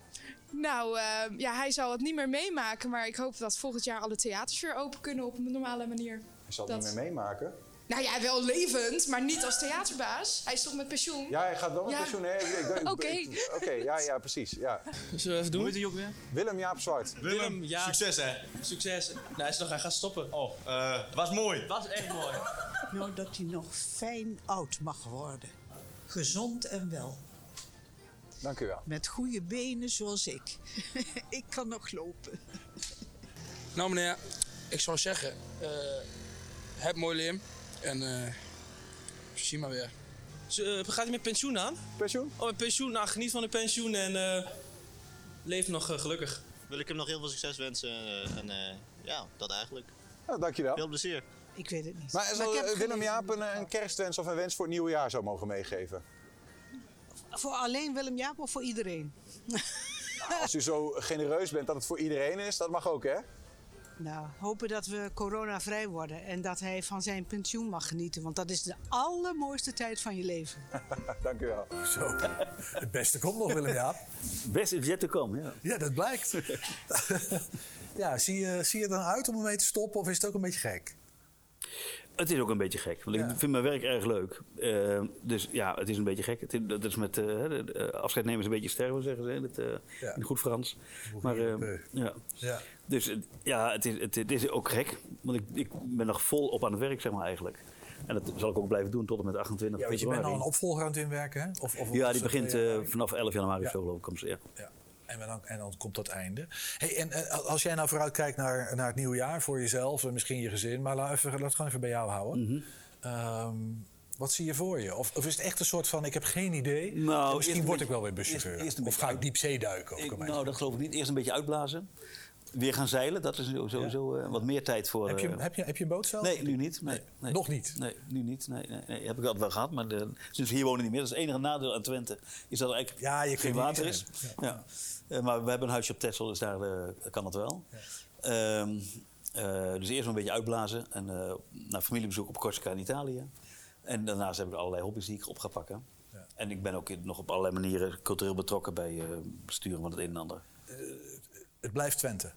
Nou, eh, ja, hij zal het niet meer meemaken, maar ik hoop dat volgend jaar alle theaters weer open kunnen op een normale manier. Hij zal het Dat- niet meer meemaken. Nou ja, wel levend, maar niet als theaterbaas. Hij is toch met pensioen? Ja, hij gaat wel met Ja. pensioen. Oké. Oké, ja, ja, precies. Ja. Zullen we even doen? Hoe heet die ook weer? Willem Jaap Zwart. Willem, ja. Succes, hè? Succes. Nou, hij is nog, hij gaat stoppen. Oh, eh, was mooi. Het was echt mooi. Nou, dat hij nog fijn oud mag worden. Gezond en wel. Dank u wel. Met goede benen zoals ik. ik kan nog lopen. Nou meneer, ik zou zeggen, eh, heb mooi leem en eh zie maar weer. Z- eh, gaat hij met pensioen aan? Pensioen? Oh, met pensioen. Nou, geniet van de pensioen en eh, leef nog gelukkig. Wil ik hem nog heel veel succes wensen. en eh, ja, dat eigenlijk. Nou, dankjewel. Veel plezier. Ik weet het niet. Maar zal eh, Willem. Jaap een, een kerstwens of een wens voor het nieuwe jaar zou mogen meegeven? Voor alleen Willem Jaap of voor iedereen? Als u zo genereus bent dat het voor iedereen is, dat mag ook, hè? Nou, hopen dat we coronavrij worden en dat hij van zijn pensioen mag genieten. Want dat is de allermooiste tijd van je leven. Dank u wel. Zo, het beste komt nog, Willem Jaap. Best is yet to come, ja. Ja, dat blijkt. ja, zie je, zie je dan uit om ermee te stoppen of is het ook een beetje gek? Het is ook een beetje gek, want ik vind mijn werk erg leuk. Eh, dus ja, het is een beetje gek. Het is, dat is met eh, de- de afscheid nemen is een beetje sterven, zeggen ze in het, eh, Ja. in goed Frans. Maar eh, ja. Ja. Dus eh, ja, het is, het, het is ook gek, want ik, ik ben nog volop aan het werk, zeg maar eigenlijk. En dat zal ik ook blijven doen tot en met 28 Ja, je bent nou een opvolger aan het inwerken, hè? Of, of, ja, die begint eh, vanaf 11 januari of zo, geloof ik. ze, Ja. En dan, en dan komt dat einde. Hey, en eh, als jij nou vooruit kijkt naar, naar het nieuwe jaar voor jezelf en misschien je gezin, maar laat, even, laat het gewoon even bij jou houden. Mhm. Ehm, wat zie je voor je? Of, of is het echt een soort van: ik heb geen idee. Nou, en misschien word ik wel weer buschauffeur. eerst- of ga ik diep zee duiken? Of Ik- nou, dat geloof ik niet. Eerst een beetje uitblazen. Weer gaan zeilen, dat is sowieso eh, wat meer tijd voor. heb, je, eh, heb, je, heb je een boot zelf? Nee, nu niet. Nee, nee. Nog niet? Nee, nu niet. Nee, nee, nee. Heb ik altijd wel gehad, maar de, sinds we hier wonen niet meer. Dat is het enige nadeel aan Twente. Is dat er eigenlijk Ja, je geen water is. Ja. Eh, maar we hebben een huisje op Texel, dus daar kan het wel. Ehm, eh, dus eerst een beetje uitblazen. En naar familiebezoek op Corsica in Italië. En daarnaast heb ik allerlei hobby's die ik op ga pakken. En ik ben ook in- nog op allerlei manieren cultureel betrokken bij eh besturen van het een en ander. Het blijft Twente.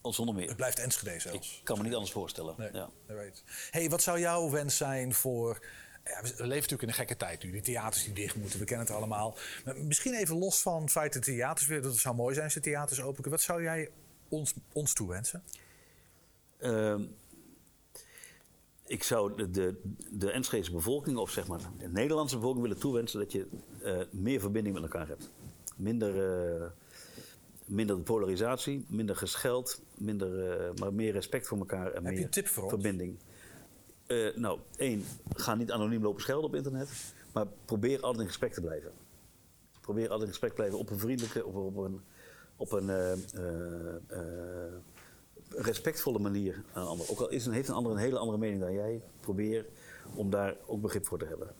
Al zonder meer. Het blijft Enschede zelfs. Ik kan me niet anders voorstellen. Ja. Right. Hey, wat zou jouw wens zijn voor. Ja, we leven natuurlijk in een gekke tijd nu. Die theaters die dicht moeten, we kennen het allemaal. Maar misschien even los van het feit dat de theaters weer. Dat het zou mooi zijn als de theaters open kunnen. Wat zou jij ons, ons toewensen? Ehm, ik zou de, de, de Enschedese bevolking, of zeg maar de Nederlandse bevolking, willen toewensen dat je eh, meer verbinding met elkaar hebt. Minder, eh, minder de polarisatie, minder gescheld, minder, eh, maar meer respect voor elkaar en Heb je meer een tip voor ons? verbinding. Eh, nou, één, ga niet anoniem lopen schelden op internet, maar probeer altijd in gesprek te blijven. Probeer altijd in gesprek te blijven op een vriendelijke, op, op een, op een eh, respectvolle manier aan een ander. Ook al is een, heeft een ander een hele andere mening dan jij, probeer om daar ook begrip voor te hebben.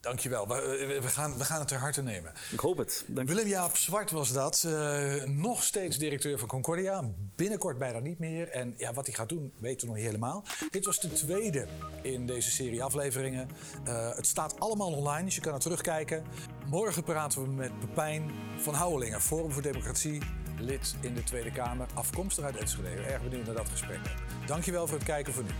Dankjewel. We, we, gaan, we gaan het ter harte nemen. Ik hoop het. Dank Willem-Jaap Zwart was dat. eh, nog steeds directeur van Concordia. Binnenkort bijna niet meer. En ja, wat hij gaat doen, weten we nog niet helemaal. Dit was de tweede in deze serie afleveringen. Eh, het staat allemaal online, dus je kan er terugkijken. Morgen praten we met Pepijn van Houwelingen, Forum voor Democratie, lid in de Tweede Kamer, afkomstig uit Enschede. Erg benieuwd naar dat gesprek. Dankjewel voor het kijken voor nu.